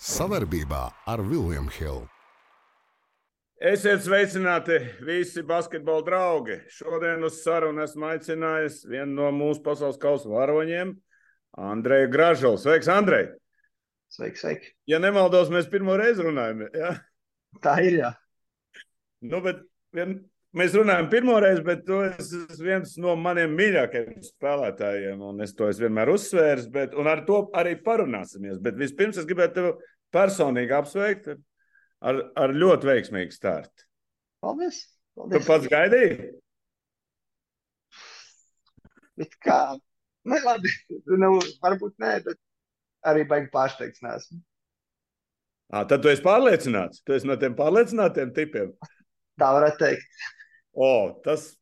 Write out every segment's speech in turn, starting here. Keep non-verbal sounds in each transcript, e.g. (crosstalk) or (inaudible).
Savarbībā ar Vilniņu Hildu. Esiet sveicināti visi basketbola draugi. Šodien uz sarunu esmu aicinājis vienu no mūsu pasaules kausa varoņiem, Andreju Gražulu. Sveiks, Andrej! Sveiki, sveiki. Ja nemaldos, mēs pirmo reizi runājam. Ja? Tā ir. Jā. Nu, bet vien, mēs runājam pirmo reizi, bet tu esi viens no maniem mīļākajiem spēlētājiem. Un es to esmu vienmēr uzsvērs, bet ar to arī parunāsimies. Bet vispirms es gribētu tevi personīgi apsveikt ar, ar ļoti veiksmīgu startu. Paldies! Tu Paldies. pats gaidīji? Bet kā? Nu, labi. Nu, varbūt nē, bet arī baigi pārsteigts neesmu. À, tad tu esi pārliecināts. Tu esi no tiem pārliecinātiem tipiem. Tā varētu teikt. O, tas,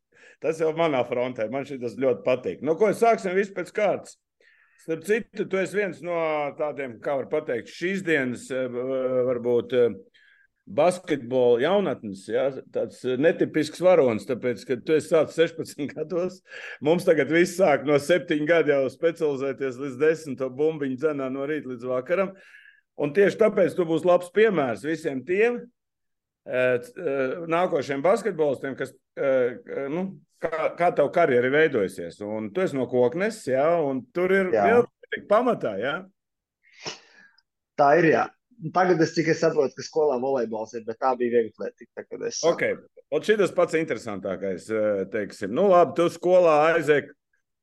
tas jau manā frontē. Man šis ļoti patīk. No ko sāksim visu pēc kārtas? Starp citu, tu esi viens no tādiem, kā var teikt, šīs dienas eh, varbūt eh, basketbola jaunatnes, ja, tāds netipisks varonis, tāpēc, ka tu esi sācis 16 (laughs) gados. Mums tagad viss sāk no 7 gadu jau specializēties līdz 10 bumbiņu dzenā no rīta līdz vakaram. Un tieši tāpēc tu būsi labs piemērs visiem tiem nākošiem basketbolistiem, kas, nu, kā, kā tev karjera ir veidojusies. Un tu esi no koknes, jā, un tur ir Jā. vēl pamatā, jā. Tā ir. Jā. Tagad es tikai saprotu, ka skolā volejbols ir, bet tā bija viegla lieta. Es Ok, un šis pats interesantākais, teiksim, nu labi, tu skolā aizēji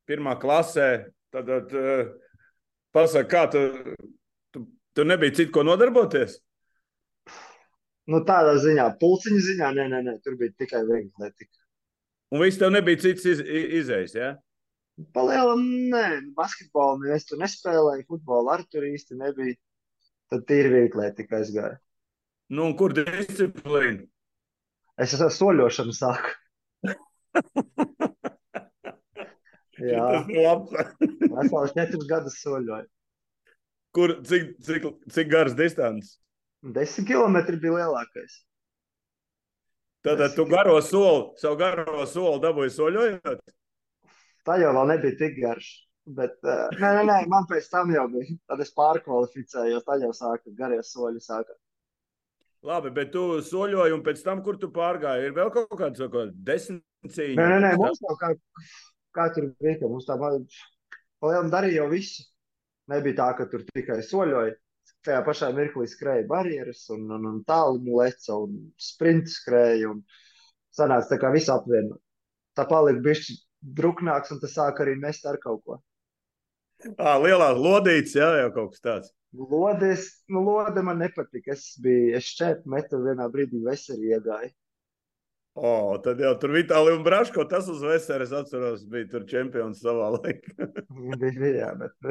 pirmā klasē, tad, tad pasaki, kā tu, tu, tu nebija citu, ko nodarboties? Nu, tādā ziņā, pulciņa ziņā, nē, nē, nē tur bija tikai viegla lieta. Un viss tev nebija cits iz, izējis, jā? Palielam, nē, basketbolu es tur nespēlēju, futbolu arī tur īsti nebija. Tad tīri lieta tikai aizgāja. Nu, un kur disciplīna? Es ar soļošanu sāku. (laughs) Jā, es jau četrus gadus soļoju. Kur, cik, cik, cik garas distance? Desmit kilometri bija lielākais. Tātad tu garo soli, savu garo soli dabūji soļojot? Tā jau vēl nebija tik garš. Bet, uh, nē, nē, nē, man pēc tam jau bija. Tad es pārkvalificējos, tad jau sāka garie soļi. Sāka. Labi, bet tu soļoji, un pēc tam, kur tu pārgāji, ir vēl kaut kāds kaut kāds desmit cīņas. Nē, nē, nē, mums jau kā, kā tur bija, ka mums tā palielam darīja jau visu. Nebija tā, ka tur tikai soļoja. Tajā pašā mirklī skrēja barjeras, un, un, un tālumu leca, un sprints skrēja. Un sanāca tā kā visu apvienot. Tā palika bišķi druknāks, un tas sāk arī mest ar kaut ko. À, lielā lodītes, jā, jau kaut kas tāds. Lodes, nu, lode man nepatika. Es biju, es šķiet, metu vienā brīdī veseli iegāju. O, tad jau tur Vitāli un Braško, tas uz Veseres atceros, bija tur čempions savā laikā. (laughs) Bija, bija, bet.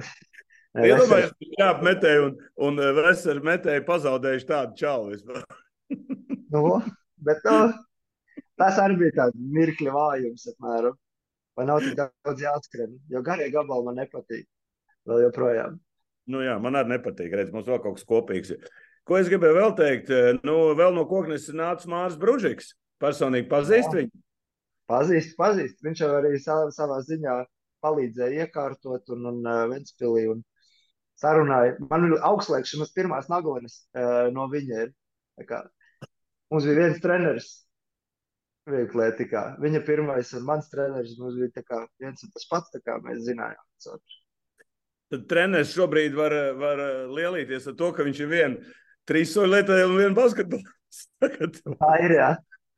Nē, Iedomājies, jā, metēji un, un Veseri metēji pazaudējuši tādu čalu vispār. (laughs) Nu, bet nu, tas arī bija tāds mirkļa vājums, apmēram. Vai nav tik daudz jāatskrien? Jo garie gabali man nepatīk. Vēl joprojām. Nu jā, man arī nepatīk, redz, mums vēl kaut kas kopīgs. Ko es gribēju vēl teikt? Nu, vēl no koknes nāca Mārs Bružiks. Personīgi pazīst Jā. viņu. Pazīst, pazīst. Viņš jau arī savā, savā ziņā palīdzēja iekārtot un, un uh, Ventspilī un sarunāja. Man ir augstlēkšanas pirmās naglanes uh, no viņa kā Mums bija viens treneris, vieglietikā. Viņa pirmais un mans treneris mums bija kā viens un tas pats, kā mēs zinājām. Tad treneris šobrīd var, var lielīties ar to, ka viņš ir viens trīs soļu lietotājs un viens basketbols. (laughs) Tā ir, jā,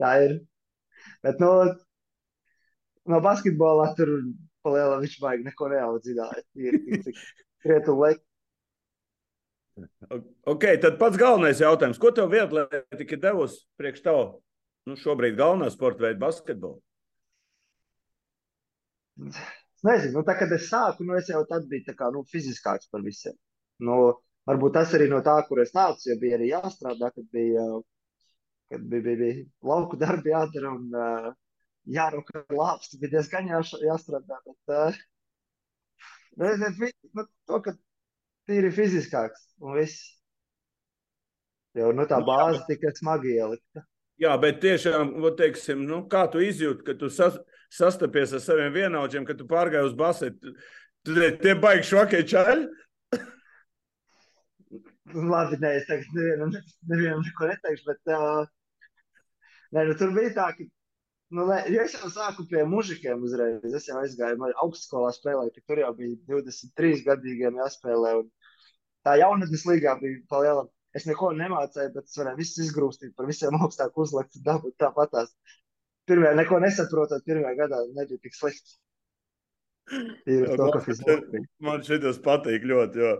tā ir. Bet no, no basketbolā tur palielā viņš baigi neko neaudzināja. Ir. Ok, tad pats galvenais jautājums. Ko tev vietā tika devusi priekš tev? Nu, šobrīd galvenā sporta veida basketbols. Es nezinu, nu, tā, kad es sāku, nu, es jau tad biju kā, nu, fiziskāks par visiem. Nu, varbūt tas arī no tā, kur es nācu, jo bija arī jāstrādā, kad bija, kad bija, bija, bija lauku darbi jādara un uh, jārauka lāpsti, bija diezgan jā, jāstrādā. Bet, uh, bet, bet, nu, to, ka tīri fiziskāks un viss. Jo, nu, tā bāze tika smagi ielikta. Jā, bet tiešām, vat teiksim, nu, kā tu izjūti, ka tu sas, sastapies ar saviem vienaudžiem, kad tu pārgāji uz basetu? Tu tie baigi švakie čaļi? Nu, labi, nē, es tagad nevienam, nevienam neko neteikšu, bet uh, nē, nu, tur bija tā, ka Nu, ne, ja es jau sāku pie mužikiem uzreiz. Es jau aizgāju, man augstskolā spēlēju, tur jau bija 23 gadīgiem jāspēlē. Tā jaunatnes līgā bija palielināta. Es neko nemācīju, bet es varēju visu izgrūstīt, par visiem augstāk uzlikt, dabūt tāpatās. Pirmajā neko nesaprotot, pirmajā gadā nebija tik slikti. Ir to, ka fiziski. Man šis patīk ļoti, jo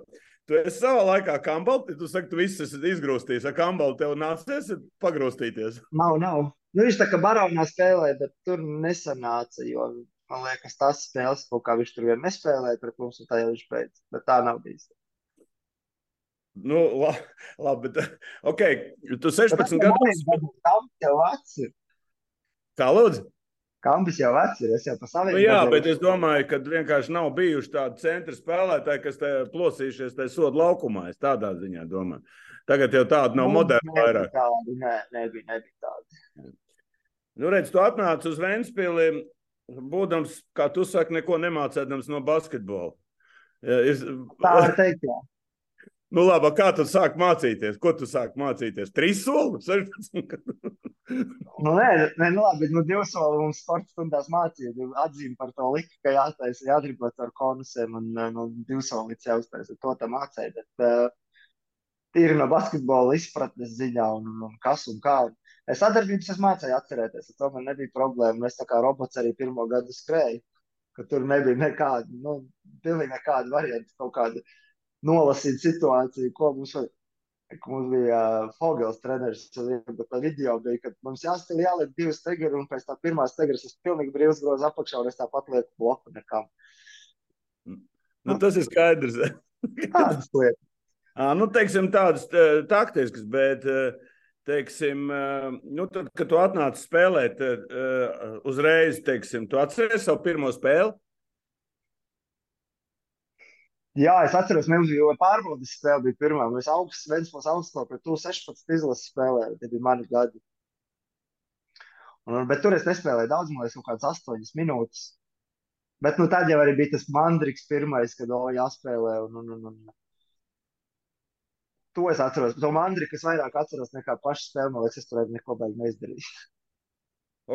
tu esi savā laikā kambalti, tu saki, tu viss esi izgrūstījis, ar kambalti tev nācies pagrūstīties. Nav, nav. Nu, viņš tā kā baronā spēlēja, bet tur nesanāca. Jo, man liekas, tas spēles kā viņš tur vien nespēlēja pret mums, un tā jau viņš beidz. Bet tā nav bijis. Nu, la, labi, bet, ok, tu 16 gadus. Kam jau vecs ir? Kā lūdzu? Kambis jau vecs ir, es jau pa saviem. Nu, jā, bet es domāju, ka vienkārši nav bijuši tādi centra spēlētāji, kas te plosījušies tajā sodu laukumā. Es tādā ziņā domāju. Tagad jau tāda nav nu, moderna vairāk. Tādi, nē, nebija, nebija tādi. Nu, redz, tu atnāc uz Ventspili, būdams, kā tu saki, neko nemācēdams no basketbola. Es... Tā var teikt, jā. (laughs) Nu, labi, kā tu sāk mācīties? Ko tu sāk mācīties? Trīs soli? (laughs) nu, nē, nē, nu, labi, bet nu, divu soli mums sporta stundās mācīja. Atzīme par to lika, ka jātaisa, jādribot ar konusiem un nu, divu soli līdz jāuztaisa. To tam mācīja. Bet, uh, tīri no basketbola izpratnes ziņā, un, un, un kas un kā. Es sadarbības es mācīju atcerēties, to man nebija problēma. Es tā kā robots arī pirmo gadu skrēju, ka tur nebija nekāda, nu, pilnīgi nekāda varianta, kaut kāda nolasīt situāciju, ko mums vajag. Mums bija uh, Fogels treneris, tā video bija, ka mums jāstāv jāliek divas stegeri, un pēc tā pirmā stegeras es pilnīgi brīvs grozu apakšā, un es tāpat lieku bloku nekam. Nu, tas ir skaidrs. Tādas lietas. Nu, teiksim, tādas taktiskas, bet, teiksim, nu, tad, kad tu atnāci spēlēt, uzreiz, teiksim, tu atceries savu pirmo spēli? Jā, es atceros, bija pārbaudas spēle, bija pirmā. Mēs augsts, Ventspils augstsko pret 16 izlases spēlējām, tie bija mani gadi. Un, bet tur es nespēlēju daudz, man liekas, kaut kādas 8 minūtes. Bet nu, tad jau bija tas mandriks pirmais, kad o, jāspēlē. Un, un, un, un. To es atceros. To mandri, kas vairāk atceros nekā pašu spēli, man liekas, es tur neko baigi neizdarīju.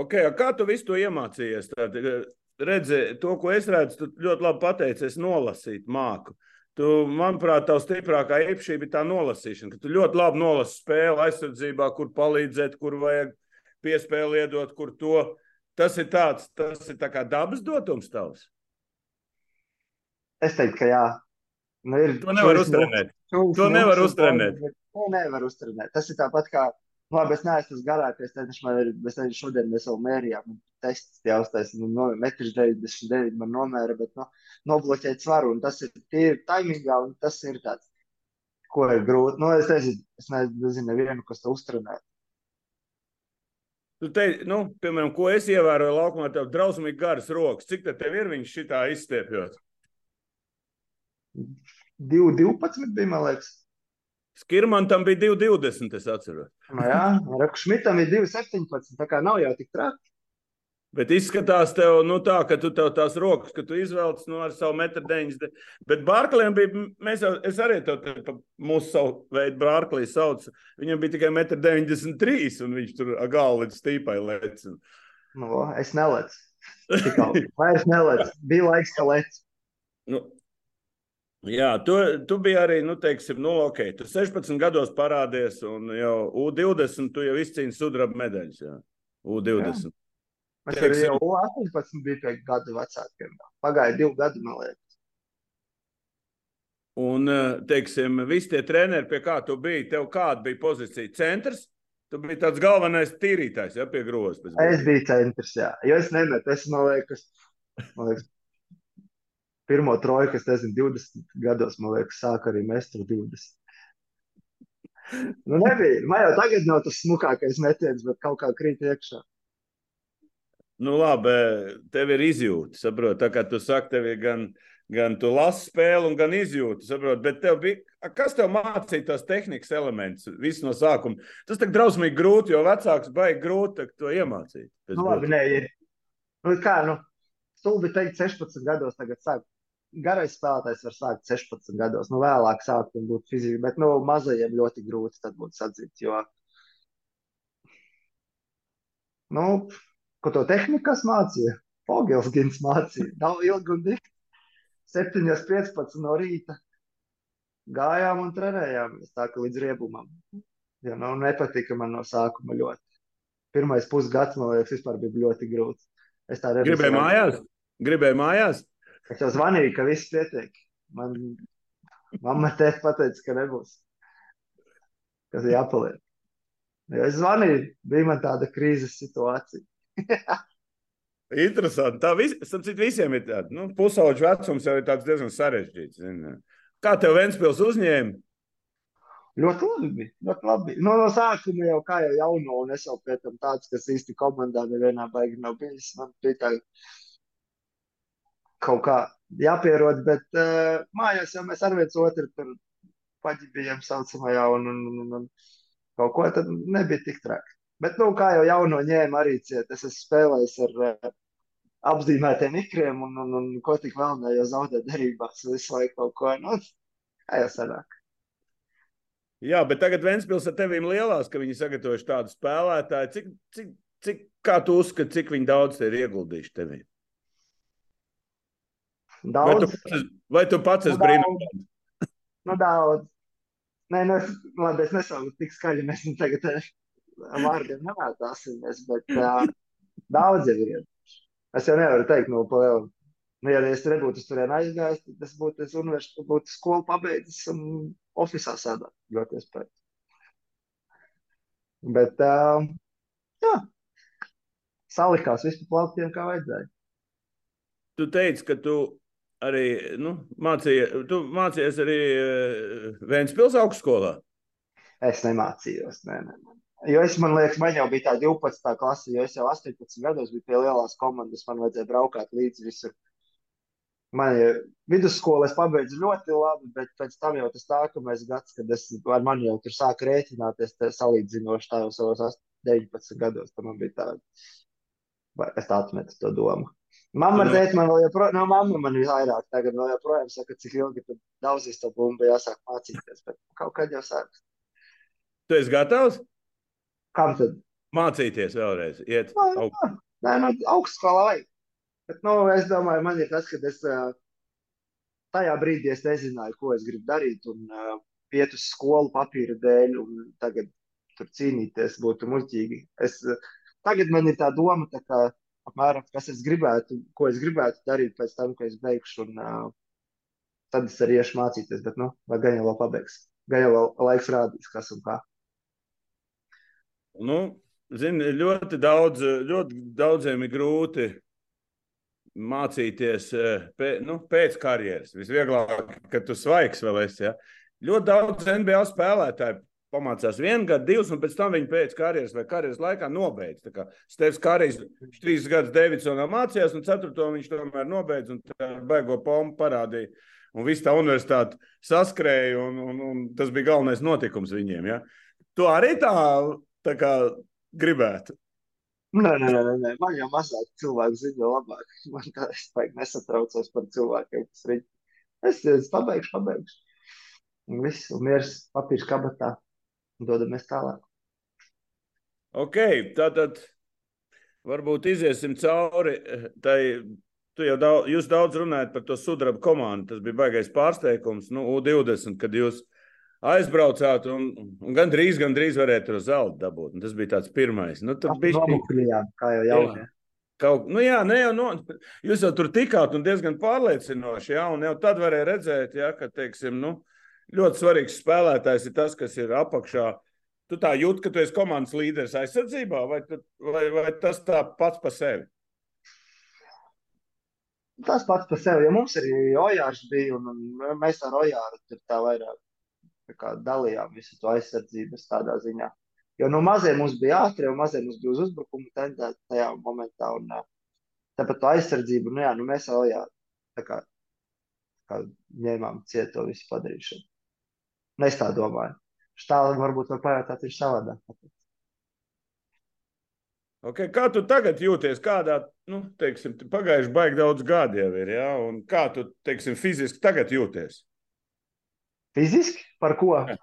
Okay, kā tu visu to iemācījies? Tad, eh, redzi, to, ko es redzu, tu ļoti labi pateici, es nolasīt māku. Tu, manuprāt, tā stiprākā īpašība ir tā nolasīšana, ka tu ļoti labi nolasi spēli aizsardzībā, kur palīdzēt, kur vajag piespēli iedot, kur to. Tas ir tāds, tas ir tā kā dabas dotums tavs. Es teiktu, ka jā. Nu, ir, to nevar uztrenēt. To nevar uztrenēt. To nevar uztrenēt. Tas ir tāpat kā, labi, es neesmu tas garākais, tad man ir, es nezinu, šodien mēs vēl mērījām, tests jāuztais, nu, no, metrs 99 man nomēra, bet, nu, nobloķēt svaru, un tas ir tīri taimīgā, un tas ir tāds, ko ir grūti. Nu, es nezinu, es nezinu nevienu, kas to uztrenē. Tu te, nu, piemēram, ko es ievēroju laukumā, tev drausmīgi garas rokas. Cik tev ir viņš šitā izstiepjot? 2,12 bija, man liekas. Skirmantam bija 2,20. Es atceros. Nu, jā, Rakšmitam ir 2,17. Tā kā nav jau tik traki. Bet izskatās, tev, nu, tā, ka tu tev tās rokas, ka tu izvelc nu, ar savu metru 90. Bet Bārkliem bija, mēs jau, es arī pa mūsu savu veidu Bārklī saucu. Viņam bija tikai metru 93, un viņš tur galvu līdz stīpai lec. Nu, es nelecu. (laughs) Vairs nelecu. Bija laiks, ka lec. Nu, Jā, tu, tu biji arī, nu, teiksim, nu, ok, tu 16 gados parādies, un jau U20 tu jau izcīni sudraba medaļas. Jā. U20. Jā. Mēs teiksim, jau U18 bija pie gadu vecākiem. Pagāja divi gadi, man liekas. Un, eh, teiksim, visi tie treneri, pie kā tu biji, tev kāda bija pozīcija? Centrs? Tu biji tāds galvenais tīrītājs, ja pie grozas. Es biju centrs, jā. Jo es nemetu, es, man liekas, man liekas pirmo trojku, es nezinu, 20 gados, man liekas, sāk arī mest ar 20. Nu, nebija. Man jau tagad nav tas smukākais metiens, bet kaut kā krīt iekšā. Nu, labi, tev ir izjūta. Saprot, tā kā tu saki, tev ir gan, gan tu lasi spēli, gan izjūta. Saprot, bet tev bija, kas tev mācīja tos tehnikas elementus visu no sākuma? Tas tā drausmīgi grūti, jo vecāks baigi grūti to iemācīt. Nu, labi, nē, ir. Nu, kā, nu, stulbi teikt, 16 gados tagad sāk garais spēlētājs var sākt 16 gados. Nu, vēlāk sākt un būt fiziski, bet nu, mazajiem ļoti grūti tad būtu sadzīt. Jo, nu, ko to tehnikas mācīja? Fogels Gins mācīja. Nav ilgi un dikti. 7.15 no rīta gājām un trenējāmies tā, ka līdz riebumam. Ja, nu, nepatika man no sākuma ļoti. Pirmais pusgads, man liekas, vispār bija ļoti grūts. Es tā redzu. Gribēju mājās? Gribēju mājās? Es jau zvanīju, ka viss pietiek. Man mamma teica, pateica, ka nebūs. Kas ir jāpaliek. Jo es zvanīju, bija man tāda krīzes situācija. (laughs) Interesanti. Tā vis, visiem ir tāds nu, pusauģu vecums, jau ir diezgan sarežģīts. Zin. Kā tev Ventspils uzņēma? Ļoti labi. Ļoti labi. No, no sākuma jau kā jau jauno, un es jau pēc tam tāds, kas īsti komandā nevienā baigi nav bijis. Man bija tā kaut kā jāpierod, bet uh, mājās jau mēs ar viens otru tur paģibījām saucamajā, un, un, un, un kaut ko tad nebija tik traki. Bet, nu, kā jau jauno ņēma arī ciet, es esmu spēlējis ar uh, apzīmētiem ikriem, un, un, un ko tik vēl ne, jo zaudēt derībās visu laiku kaut ko, nu, kā jau sanāk. Jā, bet tagad Vēnspils ar tevīm lielās, ka viņi sagatavojuši tādu spēlētāju. Cik, cik, cik, kā tu uzskati, cik viņi daudz te ir ieguldījuši tevī? Daudz. Vai tu pats, esi, nu, brīnums? Nu, daudz. Nē, nu, es, labi, es nesaucu tik skaļi, mēs nu tagad vārdiem nemētāsimies, bet uh, daudz jau ir. Es jau nevaru teikt, nu, pa lielu Nu, ja es nebūtu turieni aizgājis, tad es būtu, es universitāti, būtu skolu pabeidzis un oficiālā sēdēt. Ļoti iespējams. Bet, uh, jā, salikās viss pa plauktiem, kā vajadzēja. Tu teici, ka tu arī nu, mācīji, tu mācījies arī uh, Vēnspils augstskolā. Es nemācījos, nē, nē. Jo es, man liekas, man jau bija tā 12. klase, jo es jau 18 gados biju pie lielās komandas, man vajadzēja braukāt līdzi visur. Man ir vidusskola, es pabeidzu ļoti labi, bet pēc tam jau tas nākamais gads, kad es ar mani jau tur sāku rēķināties, salīdzinoši tā jau savos 19 gados, tad man bija tāda, es tā atmetu to domu. Mamma ar tēti man vēl joprojām, no mamma man ir vairāk, tagad vēl joprojām saka, cik ilgi tad daudzīs to bumbu jāsāk mācīties, bet kaut kad jau sāks. Tu esi gatavs? Kam tad? Mācīties vēlreiz, iet no, augstu. Nē, no augstskolā vajag. Bet, nu, es domāju, man ir tas, ka es tajā brīdī es nezināju, ko es gribu darīt. Un iet uz skolu papīra dēļ, un tagad tur cīnīties būtu muļķīgi. Es, tagad man ir tā doma, tā kā, apmēram, kas es gribētu, ko es gribētu darīt pēc tam, kad es beigšu. Un, uh, tad es arī iešu mācīties, bet, nu, vai gan jau vēl pabeigs. Gan jau vēl laiks rādīs, kas un kā. Nu, zini, ļoti daudz, ļoti daudziem ir grūti mācīties eh, pē, nu, pēc karjeras. Visvieglāk, kad tu svaigs vēl esi. Ja? Ļoti daudz NBA spēlētāju pamācās vienu gadu, divus, un pēc tam viņi pēc karjeras vai karjeras laikā nobeidz. Stefans Kārijs trīs gadus Davidsonā mācījās, un ceturto viņš tomēr nobeidz un baigo pompu parādīja. Un viss tā universitāte saskrēja, un, un, un tas bija galvenais notikums viņiem. Ja? Tu arī tā, tā kā gribētu. Nē, nē, nē, nē, man jau mazāk cilvēku ziņo labāk. Man tā es baigi nesatraucos par cilvēkiem, kas riņķi. Es, es pabeigšu, pabeigšu. Un viss, un miers papīrs kabatā. Un dodamies tālāk. Ok, tātad varbūt iziesim cauri. Tai, tu jau daudz, jūs daudz runājat par to sudraba komandu. Tas bija baigais pārsteigums. Nu, U20, kad jūs aizbraucāt un, un gandrīz, gandrīz varētu to zelta dabūt. Un tas bija tāds pirmais. Nu, tad bija nomukuļījām, kā jau jaunie. Kaut, nu jā, ne jau no, jūs jau tur tikāt un diezgan pārliecinoši, jā, un jau tad varēja redzēt, jā, ka, teiksim, nu, ļoti svarīgs spēlētājs ir tas, kas ir apakšā. Tu tā jūt, ka tu esi komandas līderis aizsardzībā, vai, tu, vai, vai tas tā pats par sevi? Tas pats par sevi, ja mums arī Ojārs bija, un, mēs ar Ojāru tur tā vairāk dalījām visu to aizsardzības tādā ziņā. Jo no maziem mums bija ātri, un maziem mums bija uz uzbrukumu tendēta tajā momentā. Un, tāpat to aizsardzību, nu jā, nu mēs jā, tā kā, kā ņēmām ciet to visu padarīšanu. Nu, es tā domāju. Štāli varbūt var pajautāt, viņš savādāk. Okay, kā tu tagad jūties? Kādā, nu, teiksim, pagājuši baigi daudz gadi jau ir, ja? un kā tu, teiksim, fiziski tagad jūties? Fiziski? Par ko? Jā.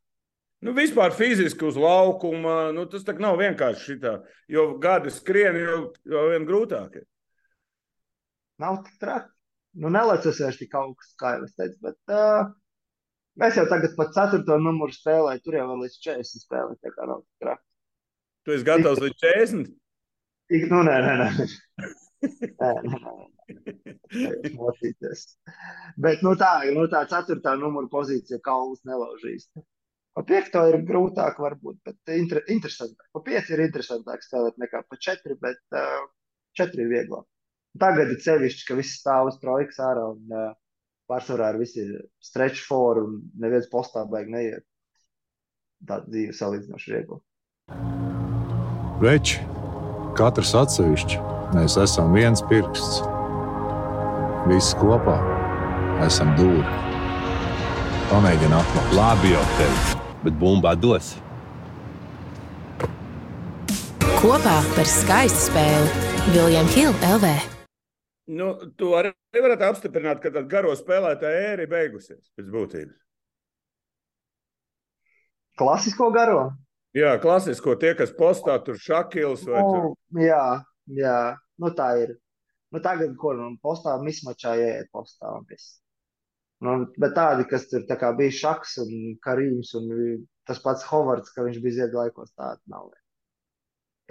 Nu, vispār fiziski uz laukuma, nu, tas tā nav vienkārši šitā, jo gadi skrien jau, jau vien grūtāk. Ir. Nav tik traki. Nu, nelecas vairs tik augsts, kā jau es teicu, bet uh, mēs jau tagad pat ceturto numuru spēlēju, tur jau vēl līdz 40 spēlē, tā kā nav tik traki. Tu esi gatavs līdz 40? Ik, nu, nē, nē, nē. (laughs) nē, nē, nē. Bet nu, tā, nu, tā ceturtā numura pozīcija kaulas nelaužīs. Pa piekto ir grūtāk, varbūt, bet inter, interesantāk. Pa pieci ir interesantāk spēlēt nekā pa četri, bet uh, četri ir vieglāk. Tagad ir sevišķi, ka viss stāv uz trojkas ārā un uh, pārsvarā ir visi stretch for un neviens postā baigi neiet. Tā dzīve salīdzinoši viegla. Veči, Katrs atsevišķi mēs esam viens pirksts. Visi kopā esam dūri. Pamēģini atklāt. Labi, jau teicu, bet bumbā dos. Kopā par skaistu spēli Viljams Hilde LV. Nu, tu arī varētu apstiprināt, ka tā garo spēlētāja ēra ir beigusies pēc būtības. Klasisko garo? Jā, klasisko tie, kas postā tur šakils vai nu, tur. Jā, jā, nu tā ir. Nu tagad, ko nu postā mismačā ieiet postā un viss. Nu, bet tādi, kas tur tā kā bija Šaks un Karīms un tas pats Hovards, ka viņš bija ziedu laikos, tāda nav.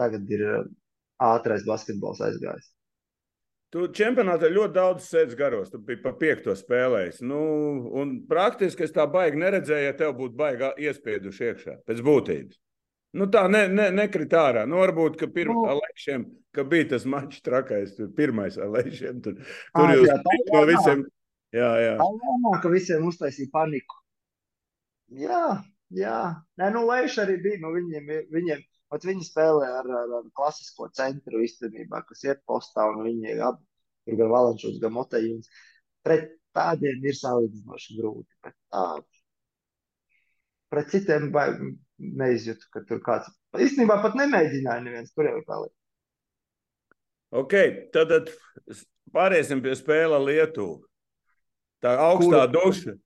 Tagad ir ātrais basketbols aizgājis. Tu čempionātā ļoti daudz sēdz garos. Tu biji pa piekto spēlējis. Nu, un praktiski es tā baigi neredzēju, ja tev būtu baigi iespieduši iekšā pēc būtības. Nu, tā ne, ne, nekrit ārā. Nu, varbūt, ka pirmā nu, Alekšiem, ka bija tas mačs trakais, tur pirmais Alekšiem. Tur, tur jūs no visiem. Jā, jā. Tā lēmā, ka visiem uztaisīja paniku. Jā, jā. Nē, nu, Leiš arī bija, nu, viņiem, viņiem, pat viņi spēlē ar, ar, ar klasisko centru īstenībā, kas iet postā, un viņi abi ir gan Valančūs, gan Motejums. Pret tādiem ir salīdzinoši grūti. Bet tā, pret citiem baigi neizjūtu, ka tur kāds īstenībā pat nemēģināja neviens tur jau palikt. Ok, tad pāriesim pie spēle Lietuva. Tā augstā duša.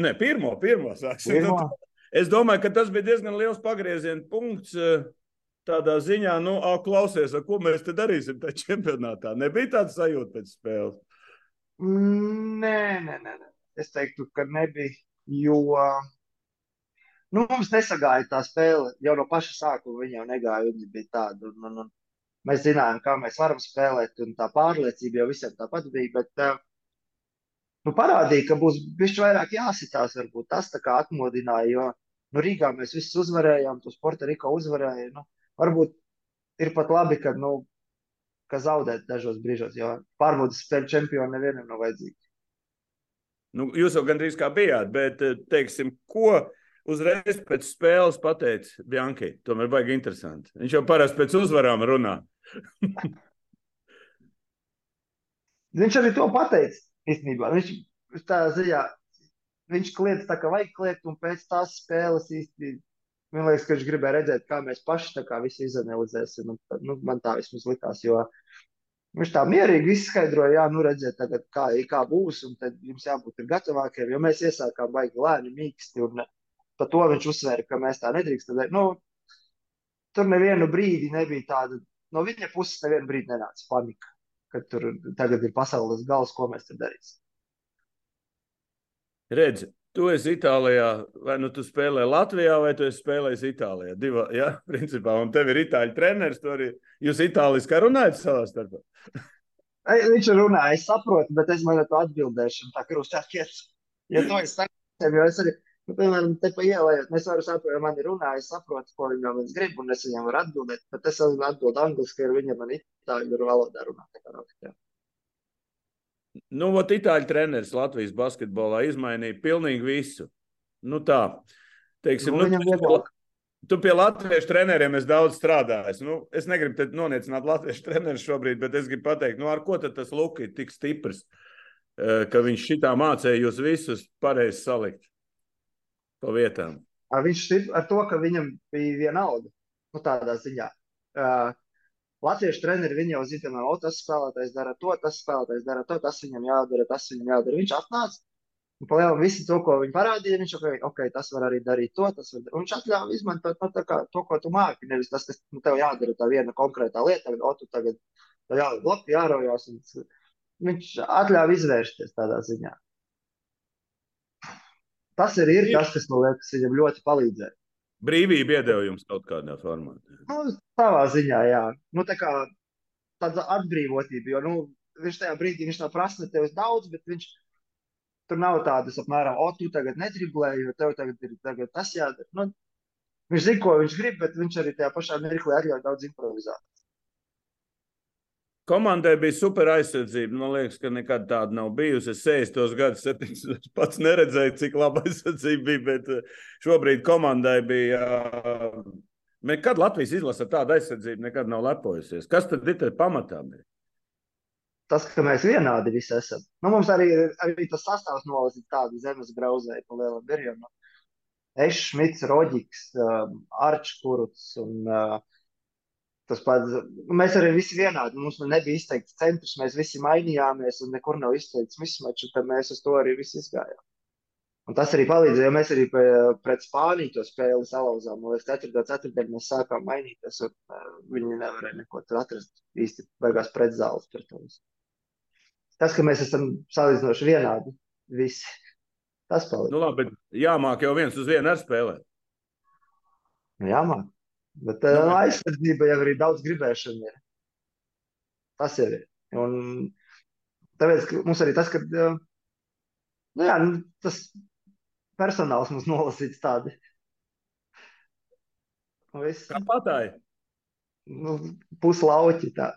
Ne, pirmo, pirmo sāksim. Pirmo. Es domāju, ka tas bija diezgan liels pagrieziena punkts. Tādā ziņā, nu, a, klausies, ko mēs te darīsim tajā čempionātā. Nebija tāds sajūta pēc spēles. Nē, nē, nē. Es teiktu, ka nebija. Jo nu, mums nesagāja tā spēle. Jau no paša sākuma viņa jau negāja. Viņa bija tāda. Un, un, un mēs zinājām, kā mēs varam spēlēt, un tā pārliecība jau visiem tāpat bija. Bet, nu, parādīja, ka būs bišķi vairāk jāsitās. Varbūt tas tā kā atmodināja. Jo nu, Rīgā mēs visus uzvarējām, to Sporta Riko uzvarēja. Nu, varbūt ir pat labi, ka, nu, ka zaudēt dažos brīžos, jo pārbaudas spēļu čempionu nevienam nav vajadzīgi. Nu, jūs jau gandrīz kā bijāt, bet, teiksim, ko uzreiz pēc spēles pateica Bianchi. Tomēr baigi interesanti. Viņš jau parasti pēc uzvarām runā. (laughs) viņš arī to pateica. Īstenībā. Viņš tā ziņā, viņš kliedz tā, ka vajag kliegt, un pēc tās spēles īsti. Man liekas, ka viņš gribēja redzēt, kā mēs paši kā izanalizēsim. Un, nu, man tā vismaz likās, jo viņš tā mierīgi izskaidroja, jā, nu redziet, tagad kā, kā būs, un tad jums jābūt gatavākiem, jo mēs iesākām baigi lēni, mīksti, un Par to viņš uzsvēra, ka mēs tā nedrīkstam. Nu, tur nevienu brīdi nebija tāda, no viņa puses nevienu brīdi nenāca panika, ka tur tagad ir pasaules gals, ko mēs darīsim. Redzi, tu esi Itālijā, vai nu tu spēlē Latvijā, vai tu esi spēlējis Itālijā. Divā, ja, (laughs) principā, un tev ir itāļu treneris. Arī, jūs itāliski runājat savā starpā? Viņš runā, es saprotu, bet es to atbildēšu. Tā kā sakat, ja to es saku, jo es arī Nu, piemēram, te pa ielai, es varu saprast, ja man ir runā, es saprotu, ko viņi no manis grib, un es viņam varu atbildēt, bet es atbildu angliski, ar viņam man itāļu valodā runā. Tā Nu, ot, itāļu treneris Latvijas basketbolā izmainīja pilnīgi visu. Nu, tā, teiksim, nu, nu, tu, tu pie latviešu treneriem esi daudz strādājis. Nu, es negribu noniecināt latviešu trenerus šobrīd, bet es gribu pateikt, nu, ar ko tas Luka ir tik stiprs, eh, ka viņš šitā mācēja jūs visus pareizi salikt pa vietām. Ar viņš ir ar to, ka viņam bija viena alga. Nu, tādā ziņā. Uh, Latviešu treneri viņi jau zina, ka tas spēlētājs dara to, tas spēlētājs dara to, tas viņam jādara, tas viņam jādara. Viņš atnāca un palielinājums visu to, ko viņi parādīja. Viņš okay, ok, tas var arī darīt to, tas var. Un viņš atļāva izmantot nu, kā, to, ko tu māki. Nevis tas, kas nu, tev jādara, tā viena konkrētā lieta, o, tu tagad jāliek bloki, jārojās. Un, viņš atļāva izvērsties tādā ziņā. Tas arī ir tas, kas man liekas, viņam ļoti palīdzēja. Brīvība iedeva jums kaut kādā formā. Nu, savā ziņā, jā. Nu, tā kā tāda atbrīvotība, jo nu, viņš tajā brīdī viņš nav prasa tev daudz, bet viņš tur nav tādas apmēram, o, tu tagad nedriblēji, jo tev tagad ir tagad tas jādara. Nu, viņš zina, ko viņš grib, bet viņš arī tajā pašā mirklī atļauj daudz improvizēt. Komandai bija super aizsardzība. Man liekas, ka nekad tāda nav bijusi. Es 60 gadus, 70 (laughs) pats neredzēju, cik laba (laughs) aizsardzība bija. Bet eh, šobrīd komandai bija. Eh, nekad Latvijas izlase ar tādu aizsardzību nekad nav lepojusies. Kas tad ir tas pamatā? Tas, ka mēs vienādi visi esam. Nu, mums arī, arī tas sastāvs nolasīt tādu zemes grauzēju pa lielam virzienam. Ešs, Šmits, Roģiks, um, Arčkuruts un uh, Tas pats, nu, mēs arī visi vienādi. Mums nebija izteikts centrs, mēs visi mainījāmies, un nekur nav izteikts mismačs, tad mēs uz to arī visi izgājām. Un tas arī palīdzēja, jo mēs arī pret Spāniju to spēli salauzām. Liekas, 4. ceturtdienā mēs sākām mainīties, un uh, viņi nevarēja neko tur atrast īsti beigās pret zāles pret mums. Tas, ka mēs esam salīdzinoši vienādi, visi, tas palīdz. Nu labi, bet jāmāk jau viens uz vienu ar spēlēt. Nu, jāmāk. Bet nu, uh, aizsardzība jau arī daudz gribēšana ir. Tas jau ir. Un tāpēc mums arī tas, ka uh, nu, jā, nu, tas personāls mums nolasīts tādi. Kā patāji? Nu, puslauķi tā.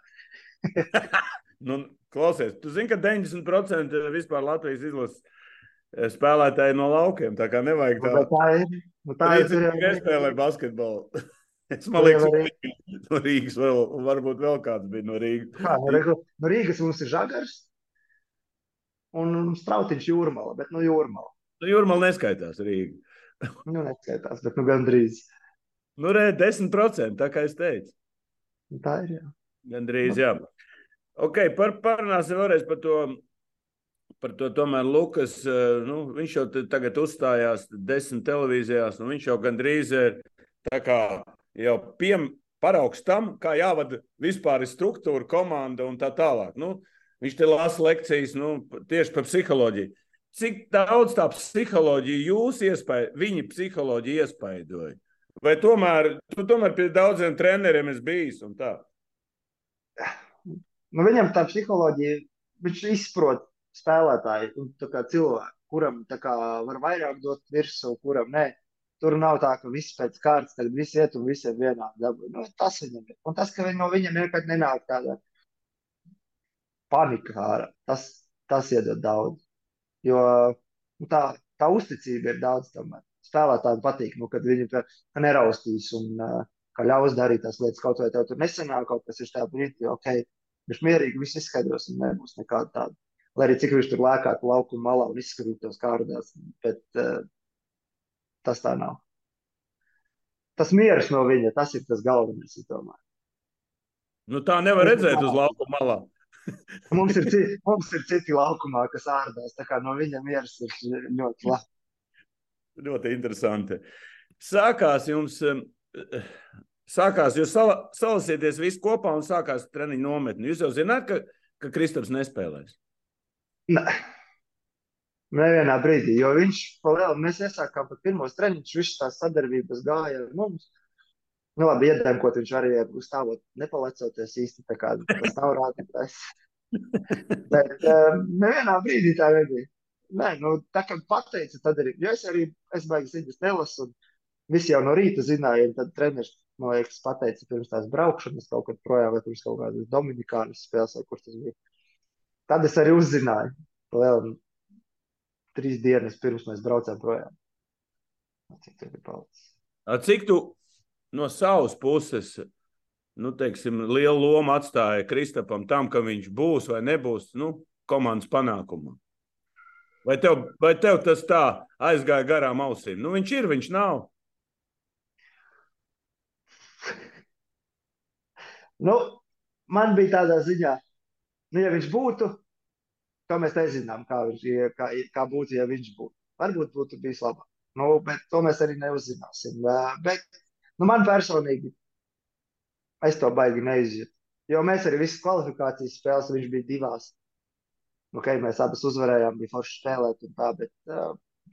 (laughs) nu, klausies, tu zini, ka 90% vispār Latvijas izlases eh, spēlētāji no laukiem. Tā kā nevajag tā. Nu, tā ir. Nu, tā ir. Tā ir. Spēlē basketbolu. (laughs) Es liekas, ka no Rīgas vēl, varbūt vēl kāds bija no Rīgas. Kā, no, no Rīgas mums ir žagars un strautiņš jūrmala, bet no jūrmala. Nu, jūrmala neskaitās Rīga. (laughs) nu, neskaitās, bet nu gandrīz. Nu, re, 10%, tā kā es teicu. Tā ir, jā. Gandrīz, jā. Ok, par, parunāsim vēlreiz par to. Par to tomēr Lukas, eh, nu, viņš jau tagad uzstājās desmit televīzijās, un viņš jau gandrīz ir tā kā jau piem, paraugs tam, kā jāvada vispār struktūra, komanda un tā tālāk. Nu, viņš te lasa lekcijas nu, tieši par psiholoģiju. Cik daudz tā psiholoģija jūs iespēja, viņa psiholoģija iespaidoja? Vai tomēr, tu tomēr pie daudziem treneriem esi bijis un tā? Nu, viņam tā psiholoģija, viņš izprot spēlētāju un cilvēku, kuram kā, var vairāk dot virsū, kuram nē. Tur nav tā, ka viss pēc kārtas, tad viss iet un visiem vienādi dabū. Nu, tas viņam ir. Un tas, ka no viņam nekad nenāk tāda panika ārā, tas, tas iedod daudz. Jo nu, tā, tā uzticība ir daudz tomēr. Spēlētājiem patīk, nu, kad viņi neraustīs un uh, ka ļaus darīt tās lietas, kaut vai tev tur nesenāk, kaut kas ir tā brīdī, ok, viņš mierīgi viss izskaidros un nebūs nekāda tāda. Lai arī cik viņš tur lēkātu laukuma malā un izskatītos kārdās, bet uh, tas tā nav. Tas miers no viņa, tas ir tas galvenais. Nu, tā nevar redzēt uz laukuma malā. (laughs) mums, ir citi, mums ir citi laukumā, kas ārdās. Tā kā no viņa miers ir ļoti labi. Ļoti interesanti. Sākās jums, sākās, jūs salasieties visi kopā un sākās treniņu nometni. Jūs jau zināt, ka, ka Kristaps nespēlēs? Ne. Nevienā brīdī, jo viņš vēl, mēs iesākām pat pirmos treniņus, viņš tās sadarbības gāja ar mums. Nu, labi, iedēmkot viņš arī stāvot nepalecoties īsti, tā kā tas nav rādītājs. (laughs) Bet um, nevienā brīdī tā nebija. Nē, nu, tā kā pateica, tad arī, jo es arī, es baigas ziņas nelasu, un visi jau no rīta zināja, un tad treneris, man liekas, pateica pirms tās braukšanas kaut kad projām, vai pirms kaut kādas Dominikānas spēles, vai kur tas bija. Tad es arī uzzināju, vēl, trīs dienas pirms mēs braucām projām. Cik tur bija palicis? Cik tu no savas puses, nu, teiksim, lielu lomu atstāja Kristapam tam, ka viņš būs vai nebūs nu, komandas panākumā? Vai tev, vai tev tas tā aizgāja garām ausīm? Nu, viņš ir, viņš nav. (laughs) Nu, man bija tādā ziņā, nu, ja viņš būtu, to mēs nezinām, kā, viņš, kā, kā būtu, ja viņš būtu. Varbūt būtu bijis labāk. Nu, bet to mēs arī neuzzināsim. Bet nu, man personīgi es to baigi neizjūtu. Jo mēs arī visas kvalifikācijas spēles, viņš bija divās. Nu, okay, mēs abas uzvarējām, bija forši spēlēt tā, bet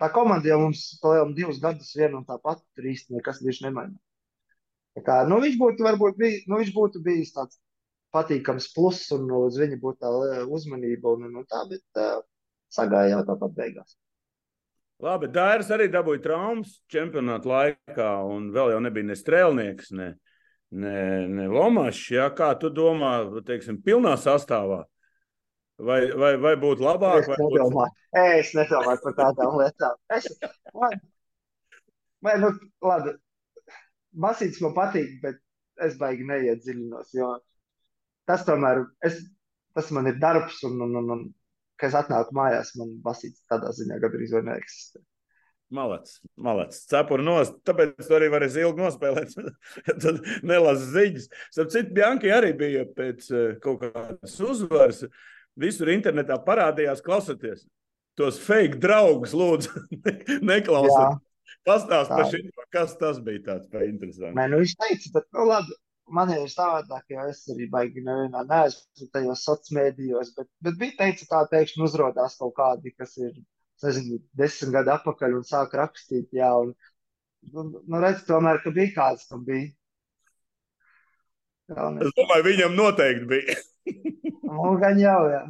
tā komanda jau mums palielam divus gadus vienu un tā pati, tur īsti nekas viņš nemainās. Tā kā, nu, viņš būtu varbūt bijis, nu, viņš būtu bijis tāds patīkams pluss un uz viņa būtu tā uzmanība un, un tā, bet uh, sagāja jau tāpat beigās. Labi, Dairis arī dabūja traumas čempionāta laikā, un vēl jau nebija ne strēlnieks, ne, ne, ne Lomašs. Ja? Kā tu domā, teiksim, pilnā sastāvā? Vai, vai, vai būtu labāk? Es nedomāju, būtu... es nedomāju par tādām lietām. Es, man, man, nu, labi, Basīts man patīk, bet es baigi neiedziļinos, jo tas tomēr, es, tas man ir darbs, un, un, un, un kad es atnāku mājās, man basīts tādā ziņā gandrīz vai neeksistē. Malets, malets. Cepuri nost, tāpēc tu arī vari ilgi nospēlēt. (laughs) Tad nelasi ziņas. Starp citu, Bjanki arī bija pēc eh, kaut kādas uzvaras. Visur internetā parādījās, klausoties. Tos fake draugus, lūdzu, (laughs) neklausiet. Pastāst par šim, kas tas bija tāds par interesantu. Nē, nu viņš teica, tad, nu labi, man ir savādāk, jo es arī baigi nevienā neesmu tajos sociālos mēdījos, bet, bet bija teica, tā pēkšņi uzrodās kaut kādi, kas ir, nezinu, desmit gadu atpakaļ un sāk rakstīt, jā, un, nu, nu redz, tomēr, ka bija kāds, kam bija. Jā, un... Es domāju, viņam noteikti bija. (laughs) nu, gan jau, jā,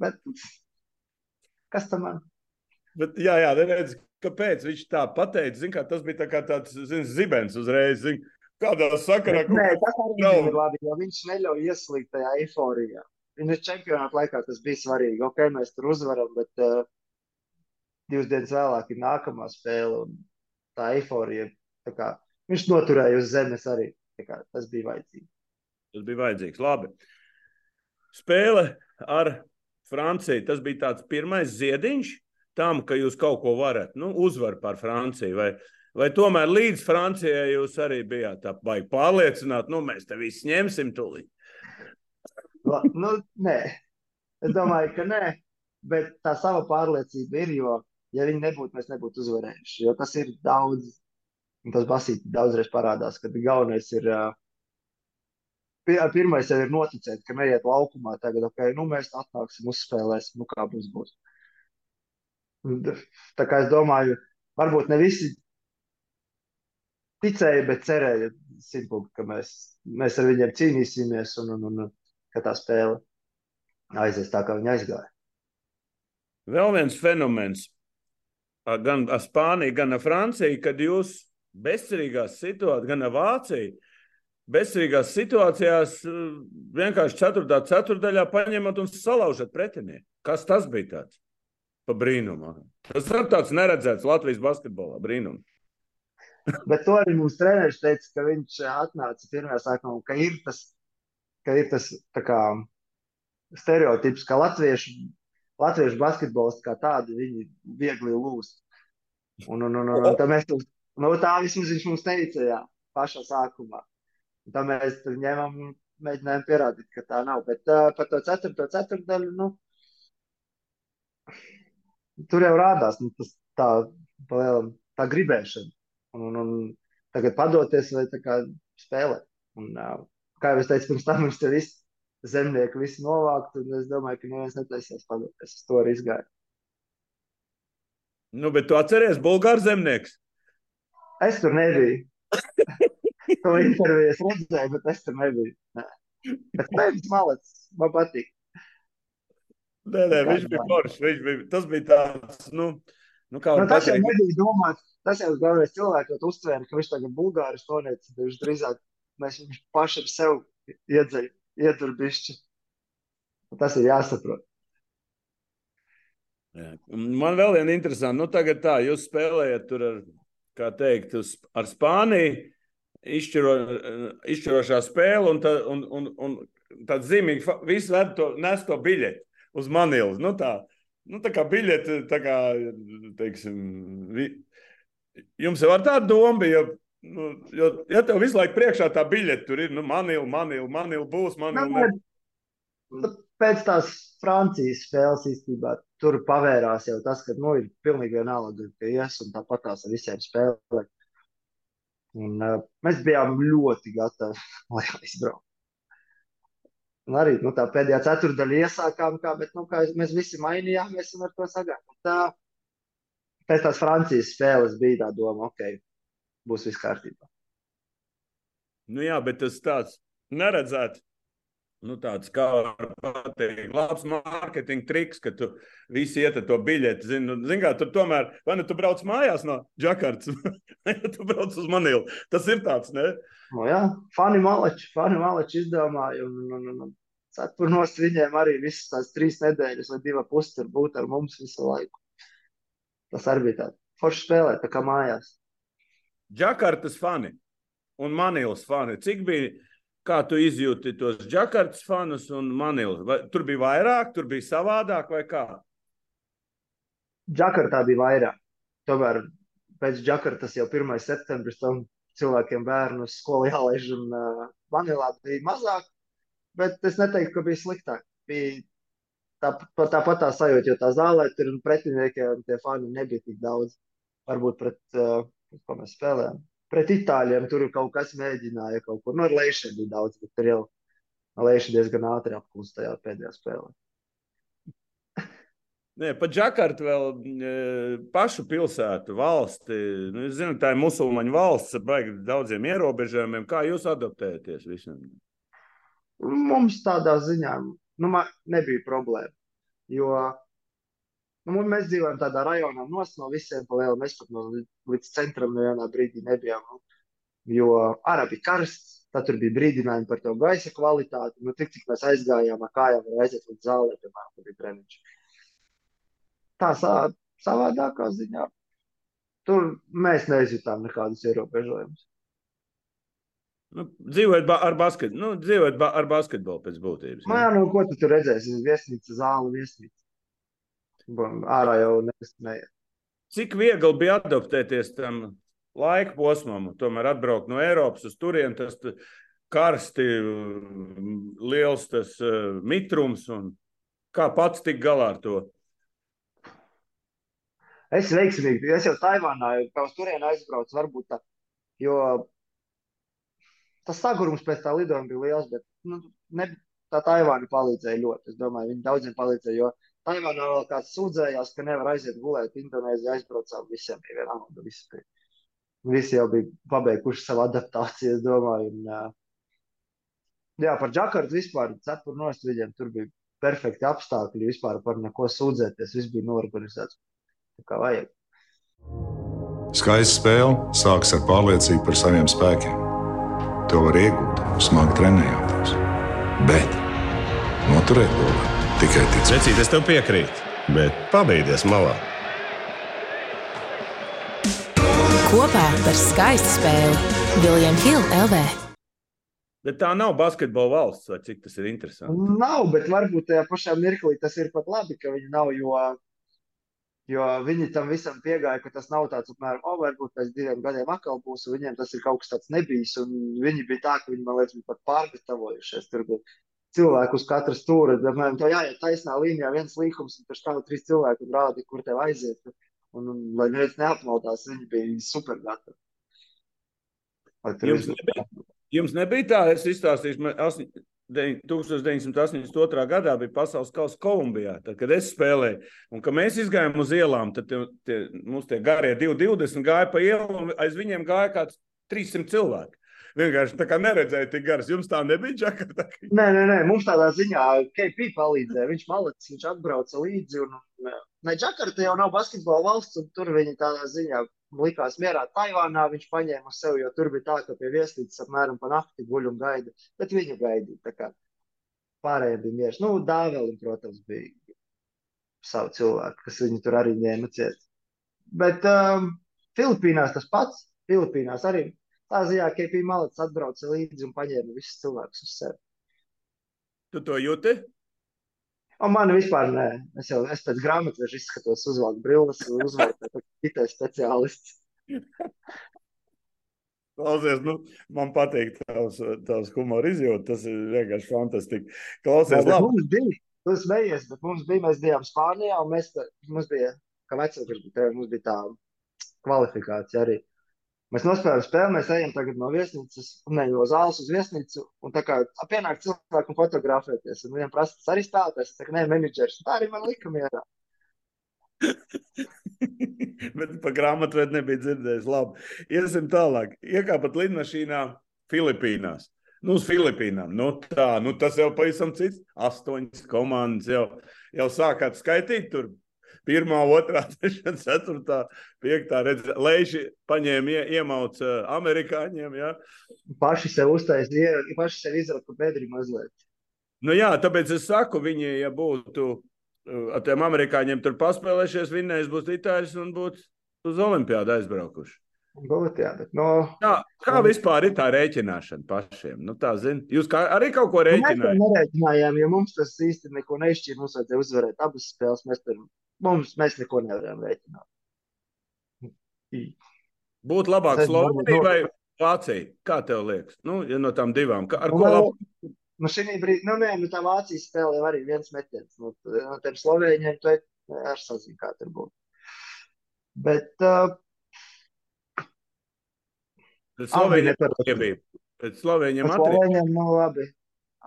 bet kas tam man? Bet, jā, jā, redz, kāpēc viņš tā pateica. Zin, kā, tas bija tā kā tāds zin, zibens uzreiz. Zin, kādā sakarā Bet, nē, tas arī nav. ir labi, jo viņš neļauj ieslīgt tajā eiforijā. Viņa čempionāta laikā tas bija svarīgi. Ok, mēs tur uzvaram, bet uh, divas dienas vēlāk ir nākamā spēle. Tā eiforija, tā kā, viņš noturēja uz zemes arī. Kā, tas bija vajadzīgs. Tas bija vajadzīgs. Labi. Spēle ar Franciju. Tas bija tāds pirmais ziediņš tam, ka jūs kaut ko varat nu, uzvarēt pār Franciju. Vai, vai tomēr līdz Francijai jūs arī bijāt tā baigi pārliecināti, nu mēs te visi ņemsim tūlīt? nu, nē, es domāju, ka nē, bet tā sava pārliecība ir, jo, ja viņi nebūtu, mēs nebūtu uzvarējuši. Jo tas ir daudz, un tas basīti daudzreiz parādās, ka galvenais ir. Pirmais jau ir noticēt, ka neiet laukumā. Tagad, ok, nu mēs atnāksim, uzspēlēsim, nu kā mums būs. Tā kā es domāju, varbūt ne visi ticēja, bet cerēja simtpunktu, ka mēs, mēs ar viņiem cīnīsimies un, un, un ka tā spēle aizies tā, kā viņa aizgāja. Vēl viens fenomens gan ar Spāniju, gan ar Franciju, kad jūs bezcerīgās situācijās, gan ar Vāciju, bezcerīgās situācijās vienkārši ceturtā ceturdaļā paņemat un salaužat pretinieku. Kas tas bija tāds? Pa brīnumu. Tas ir tāds neredzēts Latvijas basketbolā brīnums. Bet to arī mums treneris teica, ka viņš atnāca pirmajā sākumā, ka ir tas, ka ir tas kā, stereotips, ka latviešu, latviešu basketbolisti kā tādi, viņi viegli lūst. Un, un, un, un, un tā mēs, nu, tā vismaz viņš mums teica, jā, pašā sākumā. Un tā mēs ņemam, mēģinājām pierādīt, ka tā nav. Bet uh, par to ceturto ceturtdaļu, nu, tur jau rādās nu, tas, tā, tā gribēšana. Un, un, un tagad padoties vai spēlēt. Un, kā jau es teicu, pirms tam mums te viss zemnieki visi novākt, un es domāju, ka neviens netaisīs padoties. Es to arī izgāju. Nu, bet tu atceries Bulgāru zemnieks? Es tur nebiju. (laughs) to interviju es redzēju, bet es tur nebiju. Nē. Bet pēc malets man patīk. Nē, nē, viņš bija foršs. Viņš bija, tas bija tāds, nu, nu kā nu, tas jau nebija domāts. Tas jau galvenais cilvēks, uztvēra, ka viņš tagad bulgāris to necīm. Viņš drīzāk mēs viņš pašam sev iedzeļ, iedzer bišķi. Tas ir jāsaprot. Jā. Man vēl viena interesanta, nu tagad tā, jūs spēlējat tur ar, kā teikt, uz, ar Spāniju, izšķiro, izšķirošā spēle, un, tā, un, un, un tāds zīmīgi, visi ved to, nes to biļeti uz Manilu. Nu, tā, nu, tā kā biļete, tā kā, teiksim, vi... jums jau ar tādu domu bija, Nu, jo, ja tev visu laiku priekšā tā biļete tur ir, nu, manila, manila, manila būs, manila. Nu, Ne... Pēc tās Francijas spēles īstenībā tur pavērās jau tas, ka nu, ir pilnīgi vienalga, ka ies un tāpat tās ar visiem spēlēm. Un, uh, mēs bijām ļoti gatavi, (laughs) lai aizbrauktu. Un arī nu, tā pēdējā ceturdaļa iesākām, kā, bet nu, kā mēs visi mainījāmies un ar to sagājām. Pēc tās Francijas spēles bija tā doma, ok, būs viss kārtībā. Nu, jā, bet tas tāds neredzēts. Nu, tāds kā var teikt, labs mārketinga triks, ka tu visi iet ar to biļeti. Zini, nu, zin kā, tur tomēr, vai nu tu brauc mājās no Džakartas, (laughs) vai nu tu brauc uz Manilu. Tas ir tāds, ne? Nu, jā, fani maleči, fani maleči izdomāja. Un, un, un, un cepurnos viņiem arī visas tās trīs nedēļas vai divas puses tur būt ar mums visu laiku. Tas arī bija tāds foršs spēlē, tā kā mājās. Džakartas fani un Manilas fani. Cik bija, kā tu izjūti tos Džakartas fanus un Manilas? Vai, tur bija vairāk, tur bija savādāk vai kā? Džakartā bija vairāk. Tomēr pēc Džakartas jau 1. septembris tam cilvēkiem bērnu uz skolu jālaiž un uh, Manilā bija mazāk, bet es neteiktu, ka bija sliktāk. Bija tā, tāpat tā sajūta, jo tā zālē tur un pretiniekiem tie fani nebija tik daudz. Varbūt pret, uh, ko mēs spēlējām. Pret itāļiem tur kaut kas mēģināja kaut kur. Nu, ar Leišiem bija daudz, bet tur jau Leiši diezgan ātri apklust tajā pēdējā spēlē. (laughs) Nē, pa Džakartu vēl e, pašu pilsētu, valsti. Nu, es zinu, tā ir musulmaņu valsts ar baigi daudziem ierobežojumiem. Kā jūs adaptējaties visam? Mums tādā ziņā nu, man nebija problēma. Jo nu, mēs dzīvojam tādā rajonā, nos no visiem palielinām. Mēs pat no, līdz centram vienā brīdī nebijām. Jo ārā bija karsts, tad tur bija brīdinājumi par to gaisa kvalitāti. Nu, tik cik mēs aizgājām ar kājām, var aiziet līdz zālē, piemēram, kur bija treniņš. Tā sā, savādākā ziņā. Tur mēs neizjutām nekādus ierobežojumus. Nu, dzīvojot ba ar, basket, nu, dzīvojot ba ar basketbolu pēc būtības. Nu, jā, nu, ko tu tur redzēsi? Viesnīca, zāle, viesnīca. Bum, Ārā jau nesmēja. Cik viegli bija adaptēties tam laika posmam, tomēr atbraukt no Eiropas uz turieni, tas karsti, liels tas uh, mitrums un kā pats tik galā ar to? Es veiksmīgi, es jau Taivānā, kā uz turieni aizbraucu, varbūt tā, jo tas sagurums pēc tā lidojuma bija liels, bet nu, ne, tā Taivāna palīdzēja ļoti. Es domāju, viņi daudziem palīdzēja, jo Taivānā vēl kāds sūdzējās, ka nevar aiziet gulēt. Indonēzija aizbraucām, visiem bija vienalga. Visi, bija, visi jau bija pabeiguši savu adaptāciju, es domāju. Un, uh, jā, par Džakartu vispār cepuru nost viņiem tur bija perfekti apstākļi, vispār par neko sūdzēties, viss bija norganizēts. Kā vajag. Skaista spēle sākas ar pārliecību par saviem spēkiem. To var iegūt, smagi trenējoties. Bet noturēt to var tikai ticēt. Vecīt, es tev piekrītu, bet pabeigties malā. Kopā par skaistu spēli Viljams Hilde LV. Bet tā nav basketbola valsts, vai cik tas ir interesanti. Nav, bet varbūt tajā pašā mirklī tas ir pat labi, ka viņi nav. Jo, jo viņi tam visam piegāja, ka tas nav tāds, apmēram, oh, varbūt pēc diviem gadiem atkal būs. un Viņiem tas ir kaut kas tāds nebijis. un Viņi bija tā, ka viņi, man liekas, bija pat pārgatavojušies. Tur bija cilvēku uz katra stūra. Apmēram, tā jāiet taisnā līnijā, viens līkums, un tur stāv trīs cilvēki un rāda, kur tev aiziet. Un, un lai neviens neapmaldās, viņi bija super gatavi. Jums nebija, jums nebija tā, es izstāstīšu, man 1982. gadā bija pasaules kausa Kolumbijā, tad, kad es spēlēju. Un, kad mēs gājām uz ielām, tad tie, tie, mums tie garie 220 gāja pa ielu, un aiz viņiem gāja kāds 300 cilvēku. Vienkārši tā kā neredzēju tik garas. Jums tā nebija džakarta. Nē, nē, nē, mums tādā ziņā KP palīdzēja. Viņš malicis, viņš atbrauca līdzi. Un, ne, Džakarta jau nav basketbola valsts, un tur viņi tādā ziņā likās mierā. Taivānā viņš paņēma uz sevi, jo tur bija tā, ka pie viesnīcas apmēram pa nakti guļ un gaida. Bet viņu gaidīja. Pārējiem bija mieres. Nu, Dāvēlim, protams, bija savu cilvēku, kas viņu tur arī ņēma ciet. Bet um, Filipīnās tas pats. Filipīnās arī tā ziņā, ka KP malicis atbrauca līdzi un paņēma visus cilvēkus uz sevi. Tu to jūti? Un man vispār nē, es jau es pēc grāmatveža izskatos, uzvelku brilles, uzvelku IT speciālists. (laughs) Klausies, nu, man patīk tavs, tavs humora izjūta. Tas ir vienkārši fantastiski. Klausies, labi. Mums bija, tu smējies, bet mums bija, mēs bijām Spānijā, un mēs, mums bija, kā tev, mums bija tā kvalifikācija arī. Mēs nospēlējām spēli, mēs ejam tagad no viesnīcas, ne no zāles uz viesnīcu, un tā kā pienāk cilvēku un fotografēties, un viņam prasa, tas arī stāvēs, es saku, nē, menedžers, tā arī man lika mierā. (laughs) Bet par grāmatvedu nebija dzirdējis. Labi, iesim tālāk. Iekāpat lidmašīnā Filipīnās. Nu, uz Filipīnām. Nu, tā, nu, tas jau pavisam cits. Astoņas komandas jau, jau sākāt skaitīt tur. Pirmā, otrā, (laughs) trešā, ceturtā, piektā. Leiši paņēma, ie, iemauca amerikāņiem. Ja? Paši sev uztaisīja, paši sev izraka bedri mazliet. Nu jā, tāpēc es saku, viņi, ja būtu ar tiem amerikāņiem tur paspēlējušies, vinnējis būs itāļus un būtu uz olimpiādu aizbraukuši. Būt, jā, bet, no... kā, kā vispār ir tā rēķināšana pašiem? Nu, tā, zin, jūs kā, arī kaut ko rēķinājāt? Nu, mēs nerēķinājām, jo mums tas īsti neko neizšķīra. Mums vajadzēja uzvarēt abas spēles. Mēs, tur, mums, mēs neko nevarējām rēķināt. Būtu labāk Slovenija vai Vācija? Kā tev liekas? Nu, ja no tām divām. Kā, ar ko labāk? Nu, šī brīdī, nu, nē, nu, tā Vācijas spēle jau arī viens metiens. Nu, no tiem Slovēņiem to ar sazinu, kā tur būtu. Bet. Uh, Slovēņiem atriebība. Pēc Slovēņiem atriebība. Nu, labi.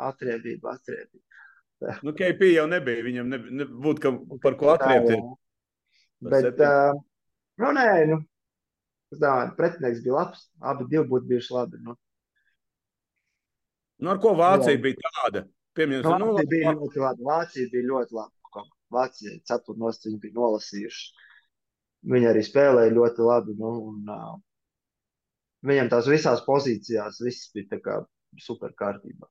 Atriebība, atriebība. (laughs) Nu, KP jau nebija. Viņam nebūtu, ka par ko atriebties. Bet, uh, nu, nē, nu, tā, pretinieks bija labs. Abi divi būtu bijuši labi. Nu. Nu, ar ko Vācija Jā. bija tāda? Piemēram, nu, Vācija bija ļoti labi. Vācija bija ļoti labi. Vācija ceturtos viņi bija nolasījuši. Viņi arī spēlēja ļoti labi. Nu, un, uh, viņam tās visās pozīcijās viss bija tā kā super kārtībā.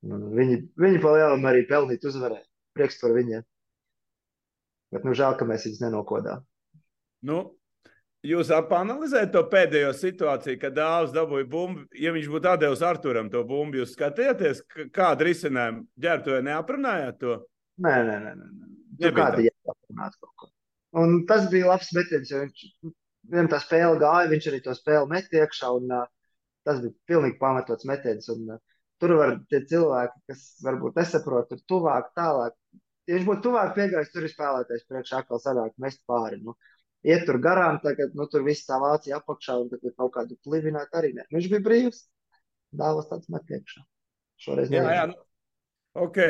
Viņi, viņi pa lielam arī pelnīt uzvarēt. Prieks par viņiem. Bet, nu, žēl, ka mēs viņus nenokodām. Nu, Jūs apanalizējat to pēdējo situāciju, kad dāvāts dabūja bumbu. Ja viņš būtu devis Arturam to bumbu, jūs skatījāties, kādu risinājumu ģērbtoju neaprunājāt to? Nē, nē, nē. nē. Nu, kāda jāaprunāt kaut ko. Un tas bija labs metiens, jo viņš, viņam tā spēle gāja, viņš arī to spēli met iekšā, un uh, tas bija pilnīgi pamatots metiens. Un, uh, tur var tie cilvēki, kas varbūt nesaprot, tur tuvāk, tālāk. Ja viņš būtu tuvāk piegājis, tur ir spēlētājs priekšā atkal sanāk mest pāri. Nu, iet tur garām, tagad nu, tur viss tā Vācija apakšā un tagad kaut kādu plivināt arī ne. Viņš bija brīvs. Dāvas tāds met iekšā. Šoreiz jā, jā, nu, ok.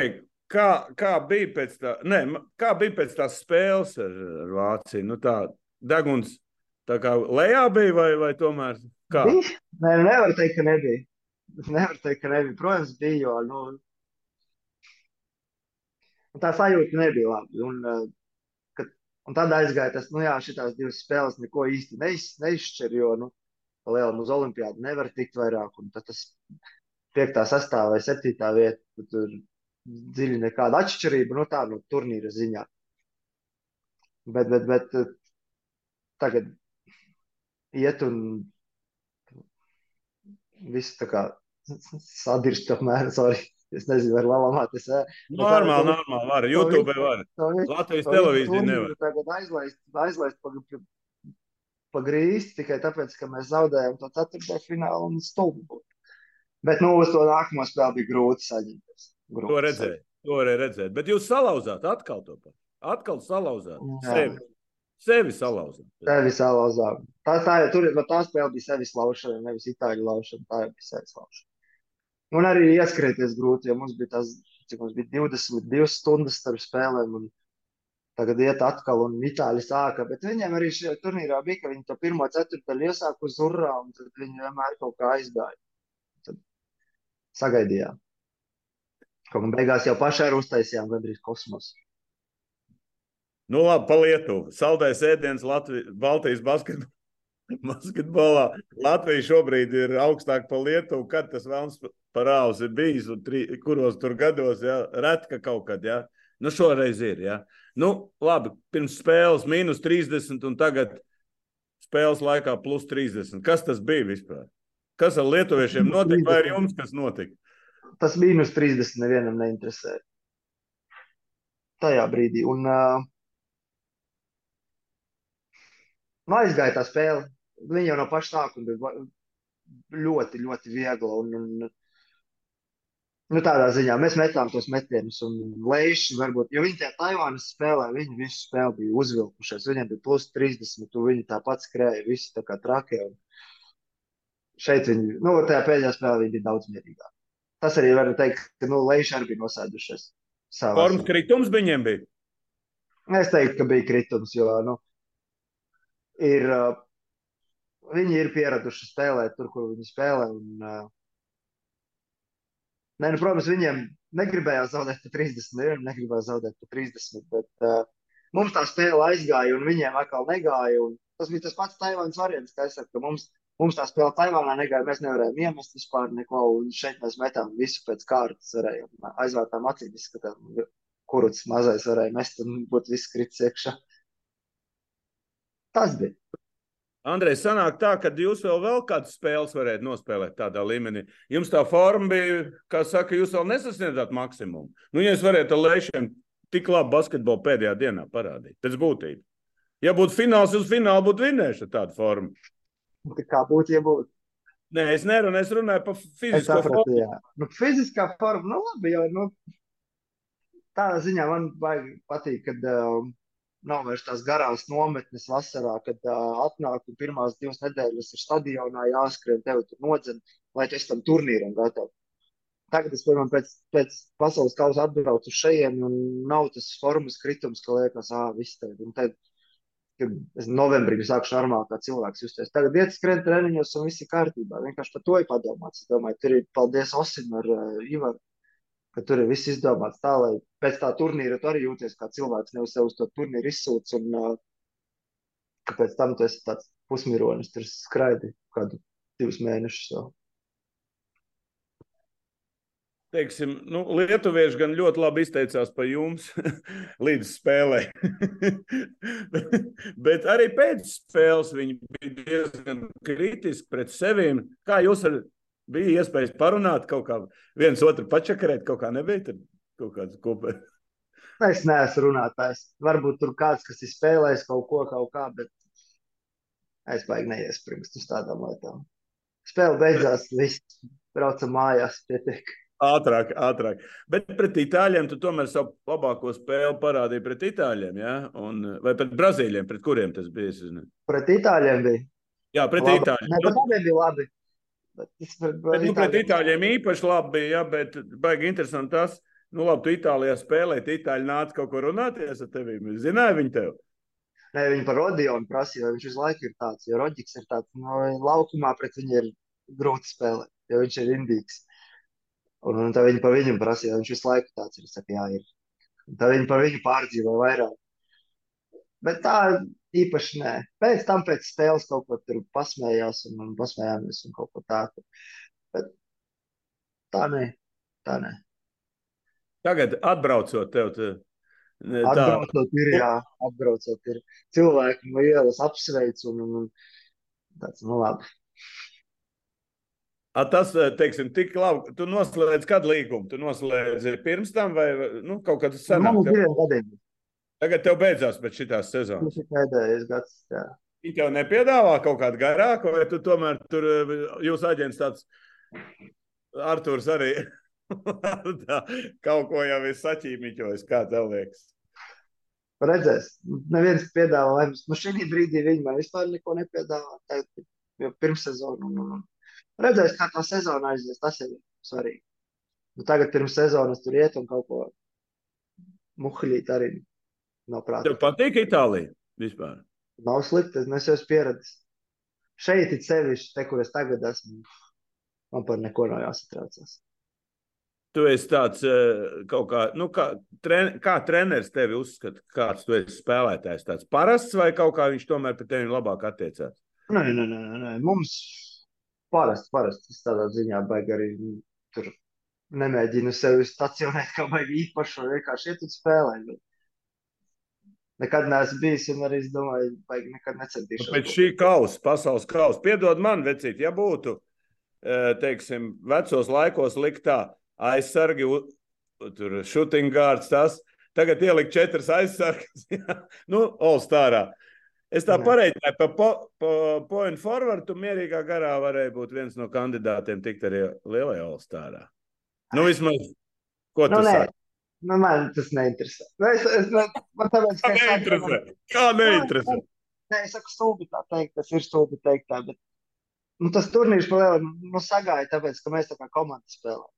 Kā, kā, bija pēc tā, ne, kā bija pēc tās spēles ar, ar Vāciju? Nu, tā deguns tā kā lejā bija vai, vai tomēr kā? Bija? Nē, nevar teikt, ka nebija. Nevar teikt, ka nebija. Protams, bija, jo nu, tā sajūta nebija labi. Un, uh, Un tad aizgāja tas, nu jā, šīs divas spēles neko īsti neiz, neizšķir, jo, nu, lielam uz olimpiādu nevar tikt vairāk. Un tad tas piektā, sastāvā vai septītā vieta, tur dziļi nekāda atšķirība, nu tā, nu, turnīra ziņā. Bet, bet, bet tagad iet un viss tā kā sadirst apmēram, sorry. Es nezinu, vai Latvijā tas ir. Normāli, normāli. Var. YouTube var. Latvijas televīzija nevar. Tagad aizlaist, aizlaist pa, pa grīsti tikai tāpēc, ka mēs zaudējām to ceturto finālu un stulbu. Bet, nu, uz to nākamo spēli bija grūti saņemties. Grūti to redzēt, to varēja redzēt. Bet jūs salauzāt atkal to pat. Atkal salauzāt Jā. sevi. Sevi salauzāt. Sevi salauzāt. Tā, tā, tur, tā spēle bija sevis laušana, nevis itāļu laušana. Tā bija sevis laušana. Un arī ieskrieties grūti, jo mums bija tas, cik mums bija 22 stundas starp spēlēm. Un tagad iet atkal, un itāļi sāka. Bet viņiem arī šajā turnīrā bija, ka viņi to pirmo ceturtdaļu iesāka uz urā, un tad viņi vienmēr kaut kā aizgāja. Tad sagaidījām. Kaut kā beigās jau pašai uztaisījām gandrīz kosmosu. Nu, labi, pa Lietuvu. Saldais ēdiens Latvijas, Baltijas basketbolā. (laughs) Basketbolā Latvija šobrīd ir augstāk par Lietuvu. Kad tas vēlams par rāvs ir bijis, un tri, kuros tur gados, ja, ret, ka kaut kad, ja. Nu, šoreiz ir, ja. Nu, labi, pirms spēles mīnus 30, un tagad spēles laikā plus 30. Kas tas bija vispār? Kas ar lietuviešiem notika, vai ar jums kas notika? Tas mīnus 30 nevienam neinteresē. Tajā brīdī. Un, uh, nu, aizgāja tā spēle. Viņa jau no paša sākuma bija ļoti, ļoti viegla. Un, un, Nu, tādā ziņā mēs metām tos metienus, un Leišs varbūt, jo viņi tajā Taivānas spēlē, viņi visu spēli bija uzvilkušies. Viņiem bija plus 30, un viņi tāpat skrēja, visi tā kā traki. Un šeit viņi, nu, tajā pēdējā spēlē viņi bija daudz mierīgāki. Tas arī var teikt, ka, nu, Leišs arī bija nosēdušies. Formas kritums viņiem bija. Es teiktu, ka bija kritums, jo nu, ir, uh, viņi ir pieraduši spēlēt tur, kur viņi spēlē. Un, uh, nē, nu, protams, viņiem negribējās zaudēt pa 30, nevienam negribējās zaudēt pa 30, bet uh, mums tā spēle aizgāja, un viņiem atkal negāja. Tas bija tas pats Taivānas variants, kā es saku, ka mums, mums tā spēle Taivānā negāja, mēs nevarējām iemest vispār neko, un šeit mēs metām visu pēc kārtas, varējām aizvērtām acīm izskatām, kurus mazais varēja mest un būtu viss kritis iekšā. Tas bija. Andrej, sanāk tā, ka jūs vēl, vēl kādas spēles varētu nospēlēt tādā līmenī. Jums tā forma bija, kā saka, jūs vēl nesasniedzāt maksimumu. Nu, ja jūs varētu ar lēšiem tik labi basketbolu pēdējā dienā parādīt, pēc būtības. Ja būtu fināls, uz finālu būtu vinnējuši ar tādu formu. Tā kā būtu, ja būtu. Nē, es nerunāju, es runāju par fizisko sapratu, formu. jā. Nu, fiziskā forma, nu labi, jo nu, tādā ziņā man baigi patīk, kad uh, nav vairs tās garās nometnes vasarā, kad uh, atnāk un pirmās divas nedēļas ir stadionā jāskrien, tevi tur nodzen, lai tu tam turnīram gatavs. Tagad es, piemēram, pēc, pēc pasaules kausa atbraucu uz šejienes, un nav tas formas kritums, ka liekas, ah, viss. Un tad, kad es novembrī sāku normāli kā cilvēks justies. Tagad iet skrien treniņos, un viss ir kārtībā. Vienkārši par to ir padomāts. Es domāju, tur ir paldies Osim ar uh, Ivaru, ka tur ir viss izdomāts tā, lai pēc tā turnīra tu arī jūties kā cilvēks, nevis sev uz to turnīru izsūts, un uh, ka pēc tam tu esi tāds pusmironis, tur skraidi kādu divus mēnešus. Vēl. Teiksim, nu, lietuvieši gan ļoti labi izteicās par jums (laughs) līdz spēlē. (laughs) Bet arī pēc spēles viņi bija diezgan kritiski pret sevi. Kā jūs ar, bija iespējas parunāt kaut kā, viens otru pačakarēt, kaut kā nebija tur kaut kāds kopējs. Es neesmu runātājs. Varbūt tur kāds, kas ir spēlējis kaut ko, kaut kā, bet es baigi neiespringstu uz tādām lietām. Spēle beidzās, viss braucam mājās, pietiek. Ātrāk, ātrāk. Bet pret itāļiem tu tomēr savu labāko spēli parādīji pret itāļiem, ja? Un, vai pret brazīļiem, pret kuriem tas bija? Pret itāļiem bija. Jā, pret labi. itāļiem. Nē, pat abiem bija labi. Pret, Bet, nu, pret itāļiem īpaši labi bija, ja, bet baigi interesanti tas, nu labi, tu Itālijā spēlēji, itāļi nāca kaut ko runāties ar tevi. Zināja viņi tev? Nē, viņi par Rodionu prasīja, viņš visu laiku ir tāds, jo Rodžiks ir tāds, no laukumā pret viņu ir grūti spēlēt, jo viņš ir indīgs. Un, un tā viņi par viņu prasīja, viņš visu laiku tāds ir. Es saku, jā, ir. Un tā viņi par viņu pārdzīvo vairāk. Bet tā īpaši nē. Pēc tam pēc spēles kaut ko tur pasmējās un, un pasmējāmies un kaut ko tādu. Bet tā nē, tā nē. Tagad atbraucot tev, te, tā, Atbraucot ir, jā, atbraucot ir. Cilvēki no ielas apsveic un, un, un tāds, nu labi. a, tas, teiksim, tik labi, tu noslēdz kādu līgumu, tu noslēdzi pirms tam vai, nu, kaut kad tas Man sanāk. uz Tev, diviem gadiem. Tagad tev beidzās pēc šitās sezonas. Tas ir pēdējais gads, jā. Viņi tev nepiedāvā kaut kādu garāku, vai tu tomēr tur, jūs aģents tāds, Arturs arī (laughs) tā, kaut ko jau ir saķīmiķojis, kā tev liekas. Redzēs, neviens piedāvā, vai nu šī brīdī viņi man vispār neko nepiedāvā. Tagad jau pirms sezonu. Un, un, un. Redzēs, kā tā sezona aizies, tas ir svarīgi. Nu, tagad pirms sezonas tur iet un kaut ko muhļīt arī nav prātā. Tev patīk Itālija vispār? Nav slikti, es esmu pieredzējis. Šeit ir sevišķi, te, kur es tagad esmu. Man par neko nav jāsatraucas. Tu esi tāds eh, kaut kā, nu, kā, tren, kā treneris tevi uzskata, kāds tu esi spēlētājs. Tāds parasts vai kaut kā viņš tomēr pret tevi labāk attiecās? Nē, nē, nē, nē, mums parasti, parasti es tādā ziņā baigi arī nu, tur nemēģinu sevi stacionēt kā baigi īpašu, vienkārši iet un spēlēt. Bet nekad neesmu bijis, un arī es domāju, baigi nekad necentīšos. Pēc šī kausa, pasaules kausa, piedod man, vecīt, ja būtu, eh, teiksim, vecos laikos likt tā aizsargi, tur shooting guards, tas, tagad ielikt četras aizsargas, (laughs) nu, All-Starā. Es tā pareiķināju, pa, po, pa point forward, tu mierīgā garā varēja būt viens no kandidātiem tikt arī lielajā Olstārā. Nu, vismaz, ko tu Nu, saki? Nu, man tas neinteresē. Nu, es, es, man, man tāpēc, Kā saku, neinteresē? man- Kā neinteresē? Nē, es saku, stulbi tā teikt, tas ir stulbi teikt tā, bet nu, tas turnīrs pa lielu nu, sagāja, tāpēc, ka mēs tā kā komanda spēlējam.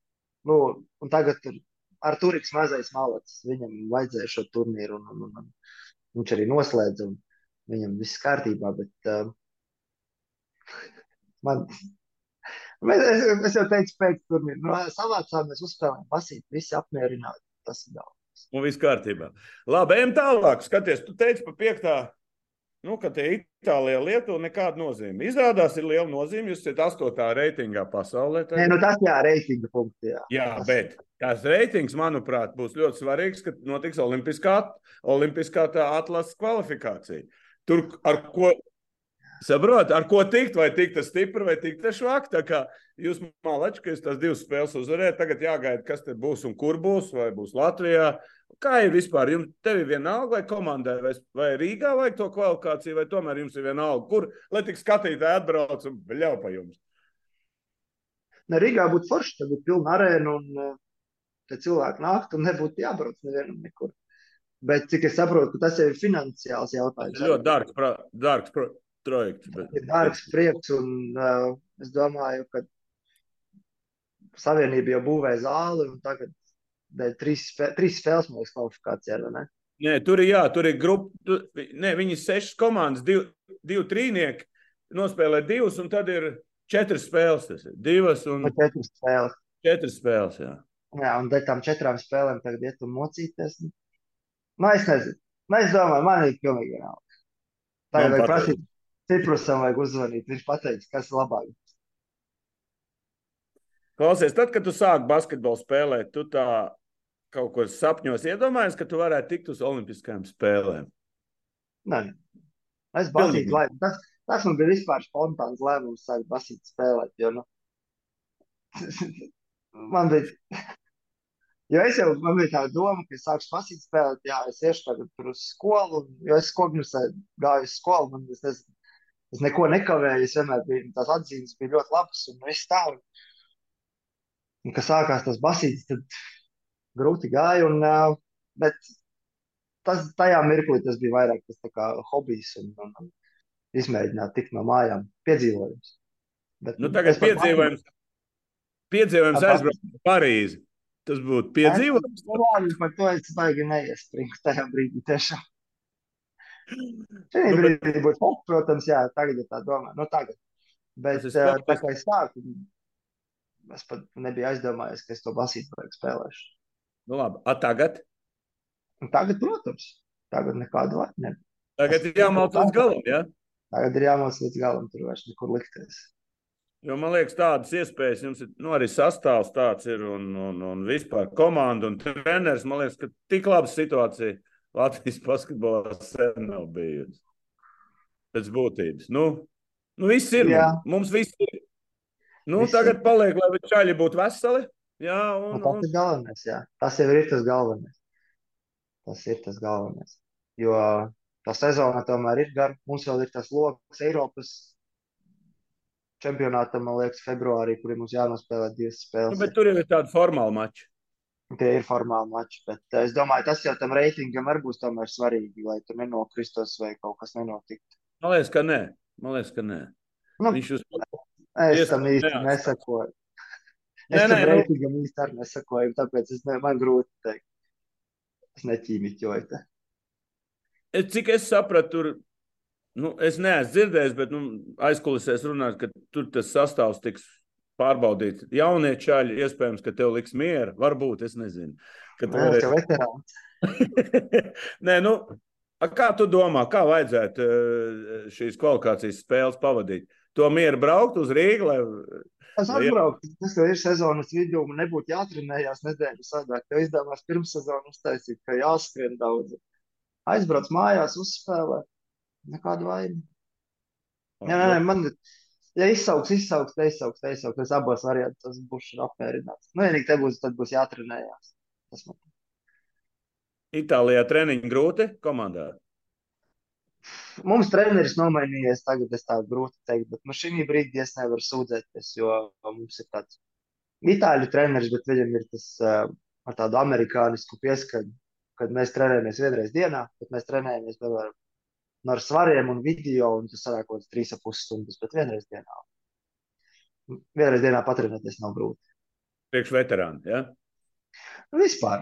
Nu, un tagad tur ar Turiks mazais malacis, viņam vajadzēja šo turnīru, un, un, un, un viņš arī noslēdza, un viņam viss kārtībā, bet uh, man, mēs, es, es jau teicu pēc turnīra, nu, savācām mēs uzspēlējām basīt, visi apmierināti, tas ir daudz. Un viss kārtībā. Labi, ejam tālāk. Skaties, tu teici par piektā. Nu, ka tie Itālijā Lietuva nekāda nozīme. Izrādās, ir liela nozīme. Jūs esat astotā reitingā pasaulē. Nē, tagad. nu tas jā, reitinga punkti, jā. Jā, Tas- bet tās reitings, manuprāt, būs ļoti svarīgs, kad notiks olimpiskā, olimpiskā atlases kvalifikācija. Tur ar ko, saprot, ar ko tikt, vai tikt ar stipru, vai tikt ar švaku. Tā kā jūs malači, ka jūs tās divas spēles uzvarējat, tagad jāgaida, kas te būs un kur būs, vai būs Latvijā. Kā ir vispār? Jums tev ir vienalga, vai komandai, vai, vai Rīgā vajag to kvalifikāciju, vai tomēr jums ir vienalga, kur, lai tik skatītāji atbrauc un ļauj pa jums. Ne, Rīgā būtu forši, tad būtu pilna arēna un uh, te cilvēki nāktu un nebūtu jābrauc nevienam nekur. Bet cik es saprotu, ka tas ir finansiāls Tas jautājums. ļoti dārgs, dārgs projekts. Bet... Ir dārgs prieks un uh, es domāju, ka Savienība jau būvē zāli un tagad dēļ trīs, spē, trīs spēles mums kvalifikācijā, vai ne? Nē, tur ir, jā, tur ir grupa. Nē, viņi sešas komandas, divi, divi trīnieki. Nospēlē divas, un tad ir četras spēles. Tas ir divas un No četras spēles. četras spēles. Jā. Jā, un dēļ tām četrām spēlēm tagad iet un mocīties. Nu, es nezinu. Nu, es domāju, man ir pilnīgi vienalga. Ir vajag prasīt. Ciprusam vajag uzzvanīt. Viņš pateiks, kas ir labāk. Klausies, tad, kad tu sāki basketbolu spēlēt, tu tā kaut ko sapņos iedomājies, ka tu varētu tikt uz Olimpiskajām spēlēm. Nē, es basīju, lai tas, tas man bija vispār spontāns lēmums sākt basīt spēlēt, jo, nu, (laughs) man bija, jo es jau, man bija tā doma, ka es sākšu basīt spēlēt, jā, es iešu tagad tur uz skolu, jo es Kognusē gāju uz skolu, man es, es, es neko nekavēju, es vienmēr biju, tās atzīmes bija ļoti labas, un viss tā, un, un kad sākās tas basīts, tad grūti gāja, un, bet tas tajā mirklī tas bija vairāk tas tā kā hobijs un, un, un izmēģināt tikt no mājām, piedzīvojums. Bet, Nu, tagad es piedzīvojums, piedzīvojums aizbraukt uz Parīzi. Tas būtu piedzīvojums. Nu, labi, par to es baigi neiespringu tajā brīdī tiešām. Šī brīdī būtu hops, protams, jā, tagad ir tā doma. Nu, tagad. Bet ir sports. tā kā es sāku, es pat nebiju aizdomājies, ka es to basītu vajag spēlēšu. Nu, labi, A, tagad? Un tagad, protams, tagad nekāda laika nebija. Tagad ir jāmalc līdz galam. Ja? Tagad ir jāmāc līdz galam, tur vairs nekur likties. Jo man liekas, tādas iespējas jums ir. Nu, arī sastāvs tāds ir un, un, un vispār komanda un treneris. Man liekas, ka tik laba situācija Latvijas basketbolā sen nav bijusi. Pēc būtības. Nu, nu viss ir. Jā. Mums, viss ir. Nu, Viss tagad paliek, lai čaļi būtu veseli. Jā, Nu, un, tas un, ir galvenais, jā. Tas jau ir tas galvenais. Tas ir tas galvenais. Jo tā sezona tomēr ir gara. Mums vēl ir tas lokus Eiropas čempionātam, man liekas, februārī, kuriem mums jānospēlē divas nu, spēles. bet tur jau ir tāda formāla mača. Tie ir formāli mači, bet eh, es domāju, tas jau tam reitingam arī būs tomēr svarīgi, lai tur nenokristos vai kaut kas nenotiktu. Man liekas, ka nē. Man liekas, ka nē. Nu, Viņš uz es ies- tam īsti nesakoju. Nē, Es tam nē, nu- reitingam īsti arī nesakoju, tāpēc es ne, man grūti teikt. Es neķīmiķoju te. Es, cik es sapratu, tur, nu, es neesmu dzirdējis, bet nu, aizkulisēs runāt, ka tur tas sastāvs tiks pārbaudīts. Jaunie čaļi, iespējams, ka tev liks miera. Varbūt, es nezinu. Ka tu Nē, veterāns. (laughs) Nē, nu, kā tu domā, kā vajadzētu eh, šīs kvalifikācijas spēles pavadīt? To mieru braukt uz Rīgu, lai Es atbraucu, tas jau ir sezonas vidū, man nebūtu jātrenējās nedēļu sadāk. Tev izdevās pirms sezonas uztaisīt, ka jāskrien daudz. Aizbrauc mājās, uzspēlē. Nekādu vainu. Jā, nē, nē, man, ja izsauks, izsauks, neizsauks, neizsauks, es abos variantos būšu apmierināts. Nu, vienīgi te būs, tad būs jātrenējās. Tas man Itālijā treniņi grūti komandā. Mums treneris nomainījies, tagad es tā grūti teikt, bet nu, šī brīdī es nevaru sūdzēties, jo mums ir tāds itāļu treneris, bet viņam ir tas uh, ar tādu amerikānisku pieskaņu, kad mēs trenējamies vienreiz dienā, bet mēs trenējamies piemēram ar svariem un video, un tas sanāk kaut kāds trīs ap pus stundas, bet vienreiz dienā. Vienreiz dienā patrenēties nav grūti. Priekš veterāni, ja? Nu, vispār.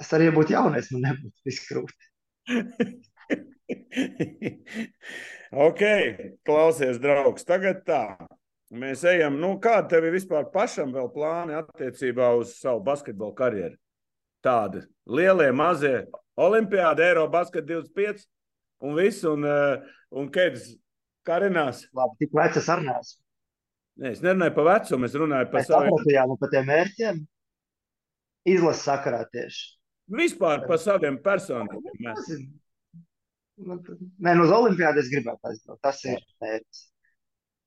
Es arī būtu jaunais, man nebūtu viss grūti. (laughs) ok, klausies, draugs. Tagad tā. Mēs ejam, nu, kāda tev ir vispār pašam vēl plāni attiecībā uz savu basketbolu karjeru? Tādi lielie, mazie, Olimpiāda, Eiro basket 25 un viss, un, eh, un Kedis karinās. Labi, tik vecas ar neesmu. Nē, es nerunāju par vecumu, es runāju par Mēs saviem. sapratījām par tiem mērķiem. Izlases sakarā tieši. Vispār par saviem personīgiem. Nu, Nē, nu uz Olimpiādu es gribētu aizbraukt. Tas ir mērķis.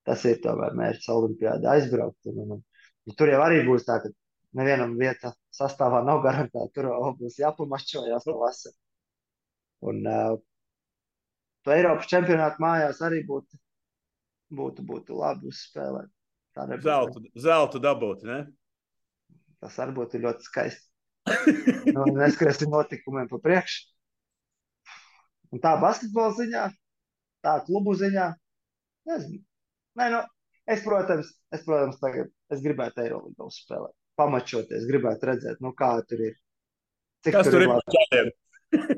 Tas ir tomēr mērķis Olimpiāda aizbraukt. Un, un, un, tur jau arī būs tā, ka nevienam vieta sastāvā nav garantēta. Tur jau būs jāpamašķojās no vasaras. Un uh, to Eiropas čempionātu mājās arī būtu, būtu, būtu labi uzspēlēt. Zeltu, zeltu dabūt, ne? Tas arī būtu ļoti skaisti. Nu, neskriesim notikumiem pa priekšu. Un tā basketbola ziņā, tā klubu ziņā, nezinu. Nē, nu, es, protams, es, protams, tagad es gribētu Eirolandā uzspēlēt. Pamačoties, gribētu redzēt, nu, kā tur ir. Cik Kas tur ir čādiem?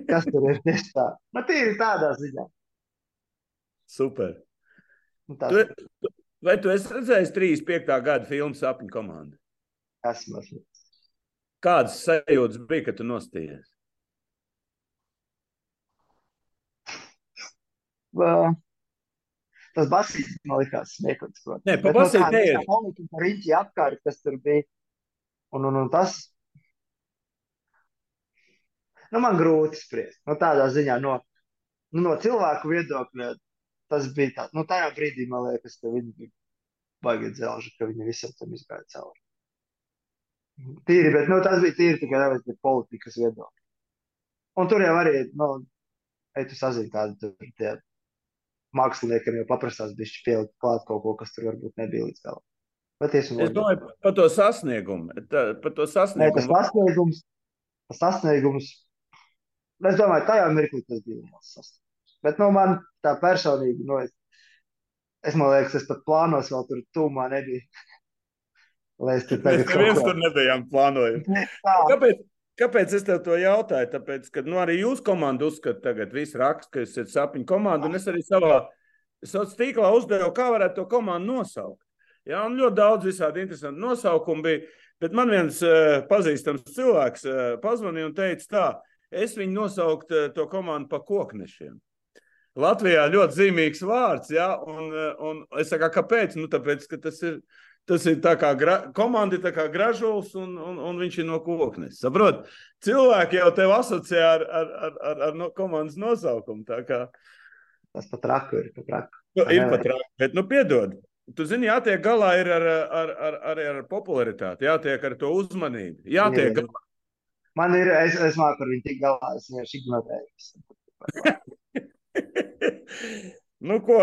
kas tur ir tieši tā. Nu, tīri tādā ziņā. Super. Tā Tu, vai tu esi redzējis 35. gada filmu Sapņu komandu? esmu. esmu. Kādas sajūtas bija, kad tu nostājies? Uh, tas basīts man likās smieklīgs. Nē, pa nu, basīti tā neiet. politika riņķi apkārt, kas tur bija. Un, un, un tas, nu, man grūti spriest. Nu, tādā ziņā, no, nu, no cilvēku viedokļa, tas bija tā. Nu, tajā brīdī man liekas, ka viņi bija baigi dzelži, ka viņi visam tam izgāja cauri. Tīri, bet nu, tas bija tīri tikai tāpēc, ka politikas viedokļi. Un tur jau arī, nu, ej, tu sazini kādu tur tie māksliniekam jau paprastās bišķi pielikt klāt kaut ko, kas tur varbūt nebija līdz galam. Bet es domāju par to sasniegumu. Tā, par to Nē, tas sasniegumu. sasniegums, tas sasniegums, es domāju, tajā mirklī tas bija liels sasniegums. Bet, nu, man tā personīgi, nu, es, es man liekas, es pat plānos vēl tur tūmā nebija. (laughs) Lai es tur Mēs tagad neviens kaut tur nebijām plānojami. ko. Tā, Kāpēc, kāpēc es tev to jautāju? Tāpēc, ka nu, arī jūs komandu uzskatāt, tagad viss raksta, ka esat sapņu komanda, un es arī savā sociālā tīklā uzdevu, kā varētu to komandu nosaukt. Jā, un ļoti daudz visādi interesanti nosaukumi bija, bet man viens uh, pazīstams cilvēks uh, pazvanīja un teica tā, es viņu nosaukt uh, to komandu pa koknešiem. Latvijā ļoti zīmīgs vārds, jā, un, un es saku, kāpēc? Nu, tāpēc, ka tas ir Tas ir tā kā gra, komanda, ir tā kā gražulis, un, un, un viņš ir no koknes. Saprot, cilvēki jau tevi asociē ar, ar, ar, ar, ar no komandas nosaukumu. Tā kā tas pat raku ir, pat raku. nu, ir pat rāk, bet, nu, piedod. Tu zini, jātiek galā ir ar, ar, ar, ar, ar popularitāti, jātiek ar to uzmanību. Jātiek Jā. galā. Man ir, es, es māku ar viņu tik galā, es vienkārši ignorēju. (laughs) (laughs) nu, ko,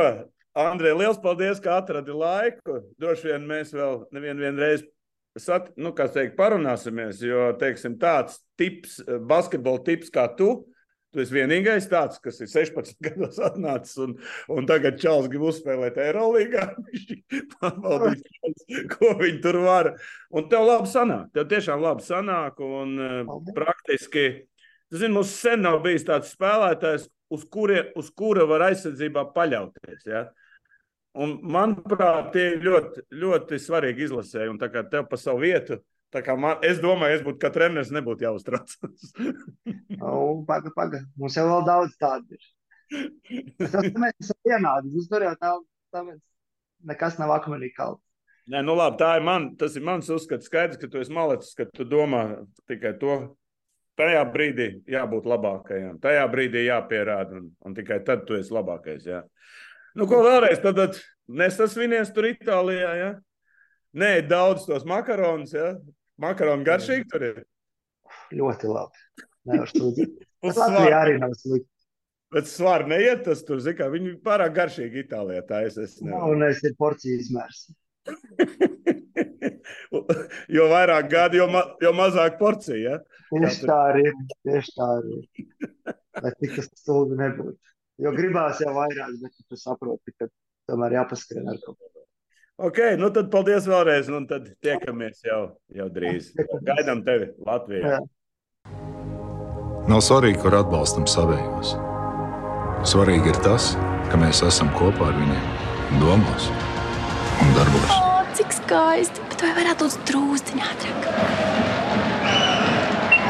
Andrej, liels paldies, ka atradi laiku. Droši vien mēs vēl nevienu vien reizi sat, nu, teikt, parunāsimies, jo, teiksim, tāds tips, basketbola tips kā tu, tu esi vienīgais tāds, kas ir 16 (laughs) gados atnācis un, un tagad Čāls grib uzspēlēt. (laughs) Viņš pārbaudīs, ko viņi tur var. Un tev labi sanāk, tev tiešām labi sanāk un eh, Paldies. praktiski, tu zini, mums sen nav bijis tāds spēlētājs, uz, kurie, uz kura var aizsardzībā paļauties. Ja? Un, manuprāt, tie ir ļoti, ļoti svarīgi izlasēji. Un tā kā tev pa savu vietu, tā kā man, es domāju, es būtu kā treneris, nebūtu jāuztraucas. (laughs) Nu, paga, paga. Mums jau vēl daudz tādu ir. (laughs) Mēs esam vienādi. Mums tur jau tā, tāpēc nekas nav akmenī kalts. Nē, nu labi, tā ir man, tas ir mans uzskats. Skaidrs, ka tu esi malicis, ka tu domā tikai to. Tajā brīdī jābūt labākajam, tajā brīdī jāpierāda, un, un tikai tad tu esi labākais. Jā. Nu, ko vēlreiz, tad, tad nesasvinies tur Itālijā. Ja? Nē, daudz tos makaronus. Ja? Makaroni garšīgi tur ir. Ļoti labi. Nevar sūdzēt. (laughs) Uz Latvijā arī nav slikti. Bet svaru neiet tas tur, zin kā, viņi pārāk garšīgi Itālijā taisa. Es nevaru. Galvenais ir porcija izmērs. (laughs) jo vairāk gadi, jo, ma jo mazāk porcija. Ja? Tieši tā arī ir. Tieši tā arī ir. Lai tik tas stulbi nebūtu. Jo gribās jau vairāk, bet tu saproti, ka tomēr jāpaskrien ar kaut ko. Ok, nu tad paldies vēlreiz, un tad tiekamies jau, jau drīz. Gaidām tevi Latvijā. Jā. Nav svarīgi, kur atbalstam savējos. Svarīgi ir tas, ka mēs esam kopā ar viņiem, domās un darbos. O, cik skaisti! Bet vai varētu būt drūzdiņā ātrāk?